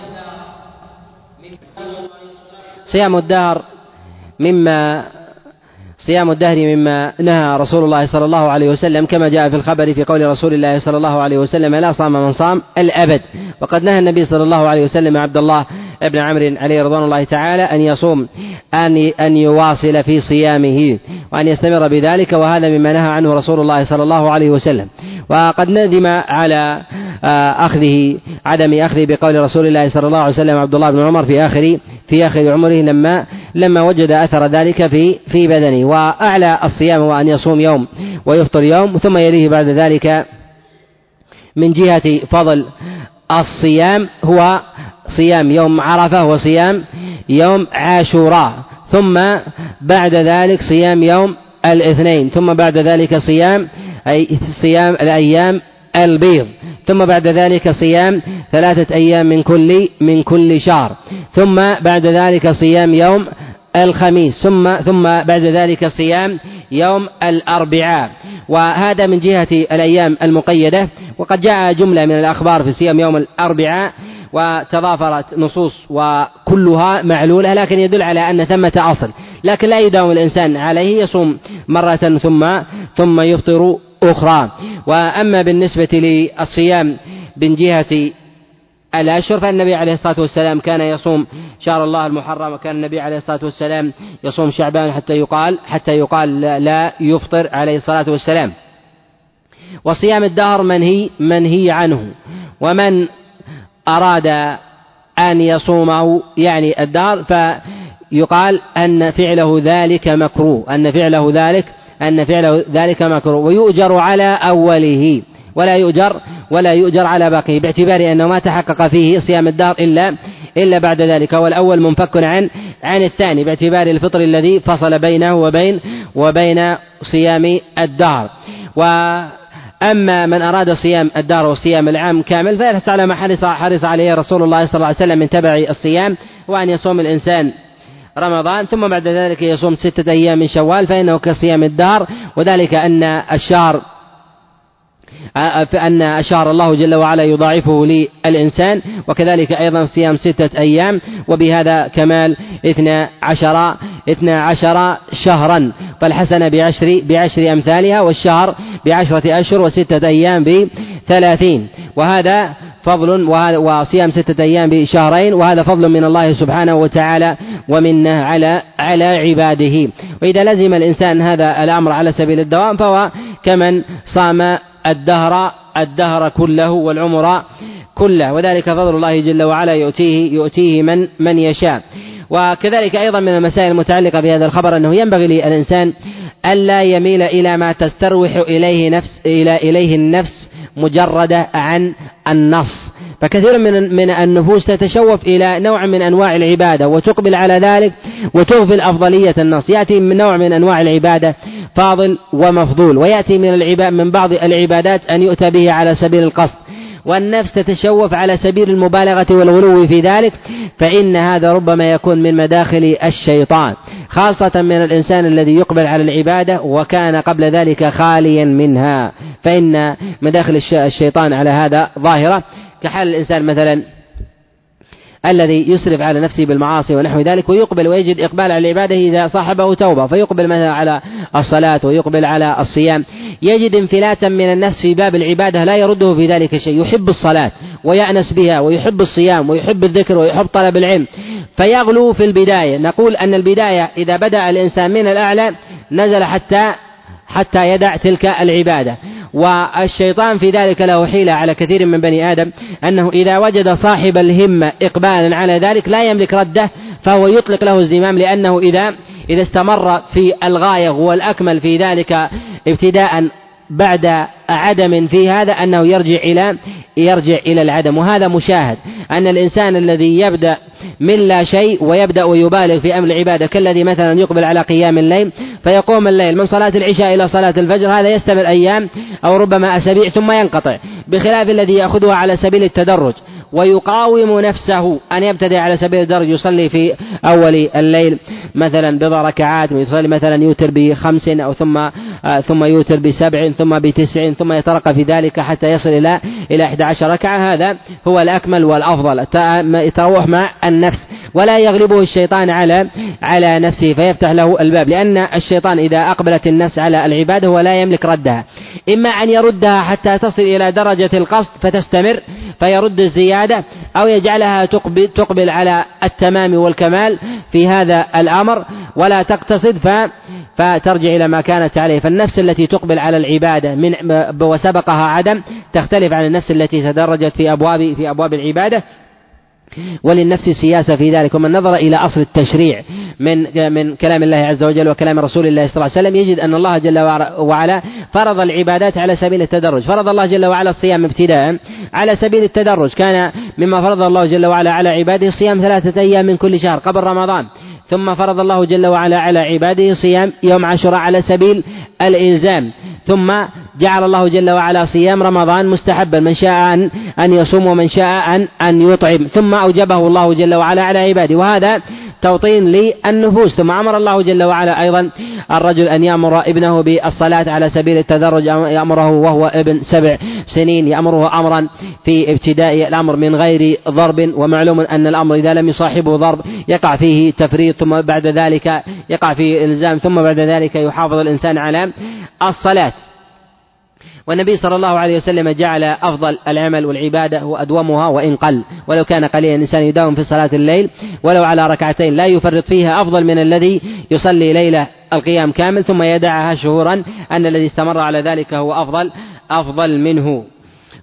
صيام الدهر مما صيام الدهر مما نهى رسول الله صلى الله عليه وسلم كما جاء في الخبر في قول رسول الله صلى الله عليه وسلم لا صام من صام الأبد. وقد نهى النبي صلى الله عليه وسلم عبد الله بن عمرو عليه رضوان الله تعالى أن يصوم أن أن يواصل في صيامه وأن يستمر بذلك وهذا مما نهى عنه رسول الله صلى الله عليه وسلم. وقد ندم على آه، أخذه عدم أخذه بقول رسول الله صلى الله عليه وسلم عبد الله بن عمر في آخر في آخر عمره لما لما وجد أثر ذلك في في بدنه. وأعلى الصيام هو أن يصوم يوم ويفطر يوم ثم يليه بعد ذلك من جهة فضل الصيام هو صيام يوم عرفة وصيام يوم عاشوراء ثم بعد ذلك صيام يوم الاثنين ثم بعد ذلك صيام أي صيام الأيام البيض ثم بعد ذلك صيام ثلاثة أيام من كل من كل شهر ثم بعد ذلك صيام يوم الخميس ثم ثم بعد ذلك صيام يوم الأربعاء. وهذا من جهة الأيام المقيدة وقد جاء جملة من الأخبار في صيام يوم الأربعاء وتضافرت نصوص وكلها معلولة لكن يدل على أن ثمة أصل. لكن لا يداوم الإنسان عليه يصوم مرة ثم ثم يفطر أخرى. وأما بالنسبة للصيام من جهة الأشهر فالنبي عليه الصلاة والسلام كان يصوم شهر الله المحرم وكان النبي عليه الصلاة والسلام يصوم شعبان حتى يقال حتى يقال لا يفطر عليه الصلاة والسلام. وصيام الدهر منهي منهي عنه. ومن أراد أن يصومه يعني الدهر فيقال أن فعله ذلك مكروه أن فعله ذلك أن فعله ذلك مكروه ويؤجر على أوله ولا يؤجر ولا يؤجر على باقيه باعتبار أنه ما تحقق فيه صيام الدهر إلا إلا بعد ذلك. والأول منفك عن عن الثاني باعتبار الفطر الذي فصل بينه وبين وبين صيام الدهر و أما من أراد صيام الدار والصيام العام كامل فيحرص على ما حرص حرص عليه رسول الله صلى الله عليه وسلم من تبع الصيام وأن يصوم الإنسان رمضان. ثم بعد ذلك يصوم ستة أيام من شوال فإنه كصيام الدهر وذلك أن الشهر فأن أشار الله جل وعلا يضاعفه للإنسان وكذلك أيضا صيام ستة أيام وبهذا كمال اثنا عشر اثنا عشر شهرا. فالحسنة بعشر بعشر أمثالها والشهر بعشرة أشهر وستة أيام بثلاثين. وهذا فضل وصيام ستة أيام بشهرين وهذا فضل من الله سبحانه وتعالى ومنه على على عباده. وإذا لزم الإنسان هذا الأمر على سبيل الدوام فهو كمن صام الدهر الدهر كله والعمر كله. وذلك فضل الله جل وعلا يؤتيه يؤتيه من من يشاء. وكذلك أيضا من المسائل المتعلقة بهذا الخبر أنه ينبغي للإنسان ألا يميل إلى ما تستروح إليه نفس إلى إليه النفس مجردة عن النص. فكثير من من النفوس تتشوف إلى نوع من أنواع العبادة وتقبل على ذلك وتغفل أفضلية النص يأتي من نوع من أنواع العبادة فاضل ومفضول ويأتي من العباد من بعض العبادات أن يؤتى به على سبيل القصد. والنفس تتشوف على سبيل المبالغة والغلو في ذلك فإن هذا ربما يكون من مداخل الشيطان خاصة من الإنسان الذي يقبل على العبادة وكان قبل ذلك خاليا منها. فإن مداخل الشيطان على هذا ظاهرة. كحال الإنسان مثلا الذي يسرف على نفسه بالمعاصي ونحو ذلك ويقبل ويجد إقبال على العبادة إذا صاحبه توبة فيقبل مثلا على الصلاة ويقبل على الصيام. يجد انفلاتا من النفس في باب العبادة لا يرده في ذلك شيء يحب الصلاة ويأنس بها ويحب الصيام ويحب الذكر ويحب طلب العلم. فيغلو في البداية. نقول أن البداية إذا بدأ الإنسان من الأعلى نزل حتى حتى يدع تلك العبادة. والشيطان في ذلك له حيلة على كثير من بني آدم أنه إذا وجد صاحب الهمة إقبالا على ذلك لا يملك رده فهو يطلق له الزمام لأنه إذا إذا استمر في الغاية والأكمل في ذلك ابتداء بعد عدم في هذا أنه يرجع إلى يرجع إلى العدم وهذا مشاهد أن الإنسان الذي يبدأ من لا شيء ويبدأ ويبالغ في أمر العبادة كالذي مثلا يقبل على قيام الليل فيقوم الليل من صلاة العشاء إلى صلاة الفجر هذا يستمر أيام أو ربما أسابيع ثم ينقطع بخلاف الذي يأخذها على سبيل التدرج. ويقاوم نفسه أن يبتدئ على سبيل الدرج يصلي في أول الليل مثلا بضع ركعات ويصلي مثلا يوتر بخمس أو ثم آه ثم يوتر بسبع ثم بتسع ثم يترقى في ذلك حتى يصل إلى إلى 11 ركعة. هذا هو الأكمل والأفضل. يتروح مع النفس ولا يغلبه الشيطان على على نفسه فيفتح له الباب لأن الشيطان إذا أقبلت النفس على العبادة ولا يملك ردها. إما أن يردها حتى تصل إلى درجة القصد فتستمر فيرد الزيادة أو يجعلها تقبل, تقبل على التمام والكمال في هذا الأمر. ولا تقتصد ف فترجع إلى ما كانت عليه. فالنفس التي تقبل على العبادة من وسبقها عدم تختلف عن النفس التي تدرجت في أبواب في أبواب العبادة. وللنفس سياسة في ذلك ومن نظر إلى أصل التشريع من من كلام الله عز وجل وكلام رسول الله صلى الله عليه وسلم يجد أن الله جل وعلا فرض العبادات على سبيل التدرج. فرض الله جل وعلا الصيام ابتداء على سبيل التدرج. كان مما فرض الله جل وعلا على عباده صيام ثلاثة أيام من كل شهر قبل رمضان. ثم فرض الله جل وعلا على عباده صيام يوم عاشوراء على سبيل الإلزام. ثم جعل الله جل وعلا صيام رمضان مستحبا. من شاء أن أن يصوم ومن شاء أن أن يطعم. ثم أوجبه الله جل وعلا على عباده. وهذا توطين للنفوس. ثم أمر الله جل وعلا أيضا الرجل أن يأمر ابنه بالصلاة على سبيل التدرج. يأمره وهو ابن سبع سنين. يأمره أمرا في ابتداء الأمر من غير ضرب. ومعلوم أن الأمر إذا لم يصاحبه ضرب يقع فيه تفريط. ثم بعد ذلك يقع فيه إلزام. ثم بعد ذلك يحافظ الإنسان على الصلاة. والنبي صلى الله عليه وسلم جعل أفضل العمل والعبادة وأدومها وإن قل. ولو كان قليلا الإنسان يداوم في صلاة الليل ولو على ركعتين لا يفرط فيها أفضل من الذي يصلي ليلة القيام كامل ثم يدعها شهورا أن الذي استمر على ذلك هو أفضل أفضل منه.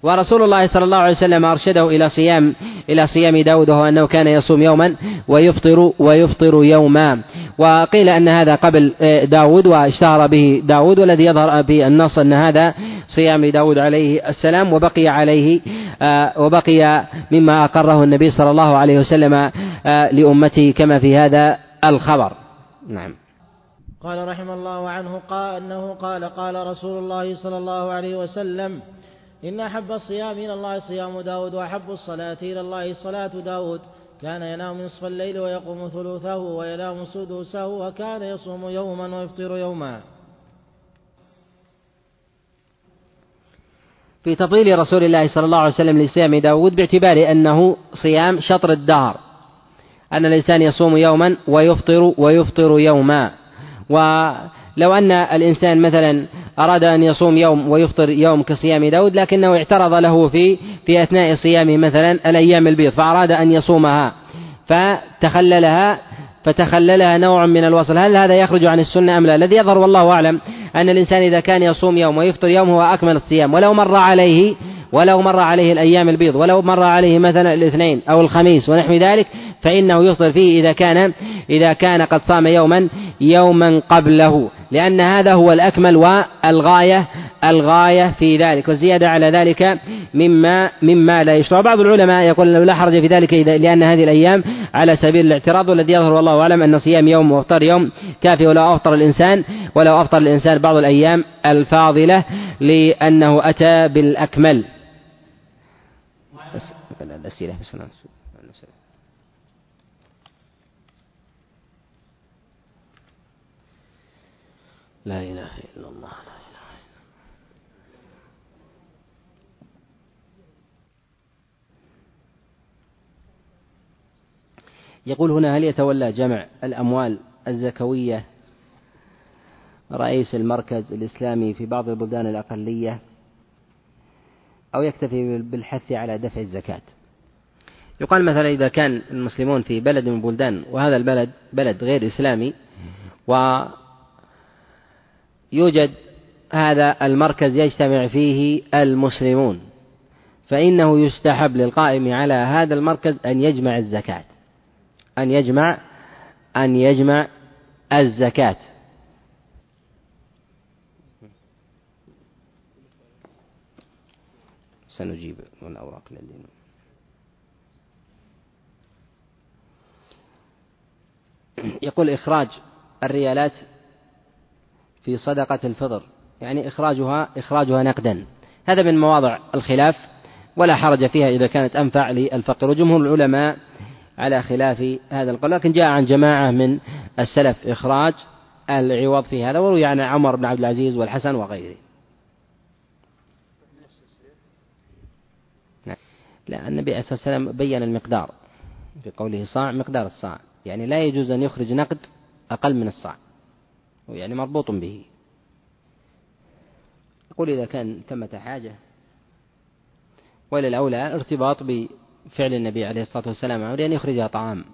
ورسول الله صلى الله عليه وسلم أرشده إلى صيام إلى صيام داود وهو أنه كان يصوم يوما ويفطر ويفطر يوما. وقيل أن هذا قبل داود واشتهر به داود والذي يظهر في النص أن هذا صيام لداود عليه السلام وبقي عليه آه، وبقي مما أقره النبي صلى الله عليه وسلم آه، لأمته كما في هذا الخبر. نعم. قال رحم الله عنه قال أنه قال قال رسول الله صلى الله عليه وسلم إن أحب الصيام إلى الله صيام داود وأحب الصلاة إلى الله صلاة داود. كان ينام نصف الليل ويقوم ثلثه وينام سدسه وكان يصوم يوما ويفطر يوما. في تفضيل رسول الله صلى الله عليه وسلم لصيام داود باعتبار أنه صيام شطر الدهر. أن الإنسان يصوم يوما ويفطر ويفطر يوما. ولو أن الإنسان مثلا أراد أن يصوم يوم ويفطر يوم كصيام داود لكنه اعترض له في في أثناء صيامه مثلا الأيام البيض فأراد أن يصومها فتخللها فتخللها نوع من الوصل. هل هذا يخرج عن السنة أم لا؟ الذي يظهر والله أعلم أن الإنسان إذا كان يصوم يوم ويفطر يوم هو أكمل الصيام. ولو مر عليه ولو مر عليه الأيام البيض ولو مر عليه مثلا الاثنين أو الخميس ونحو ذلك فإنه يفطر فيه إذا كان إذا كان قد صام يوما يوما قبله. لأن هذا هو الأكمل والغاية الغاية في ذلك والزيادة على ذلك مما مما لا يشرع. بعض العلماء يقول لا حرج في ذلك لأن هذه الأيام على سبيل الاعتراض والذي يظهر والله أعلم أن صيام يوم وافطار يوم كافي ولو أفطر الإنسان ولو أفطر الإنسان بعض الأيام الفاضلة لأنه أتى بالأكمل. الأسئلة بس لا إله إلا الله لا إله إلا الله. يقول هنا هل يتولى جمع الأموال الزكوية رئيس المركز الإسلامي في بعض البلدان الأقلية أو يكتفي بالحث على دفع الزكاة؟ يقال مثلا إذا كان المسلمون في بلد من البلدان وهذا البلد بلد غير إسلامي و يوجد هذا المركز يجتمع فيه المسلمون فإنه يستحب للقائم على هذا المركز أن يجمع الزكاة أن يجمع أن يجمع الزكاة. سنجيب الأوراق لدينا يقول إخراج الريالات في صدقة الفطر يعني إخراجها إخراجها نقدا. هذا من مواضع الخلاف ولا حرج فيها إذا كانت أنفع للفقير. وجمهور العلماء على خلاف هذا القول. لكن جاء عن جماعة من السلف إخراج العوض في هذا وروي عن عمر بن عبد العزيز والحسن وغيره. نعم. لا النبي عليه الصلاة والسلام بين المقدار في قوله صاع مقدار الصاع. يعني لا يجوز أن يخرج نقد أقل من الصاع. يعني مربوط به. يقول إذا كان ثمة حاجة وإلى الأولى ارتباط بفعل النبي عليه الصلاة والسلام لأن يخرجها طعام.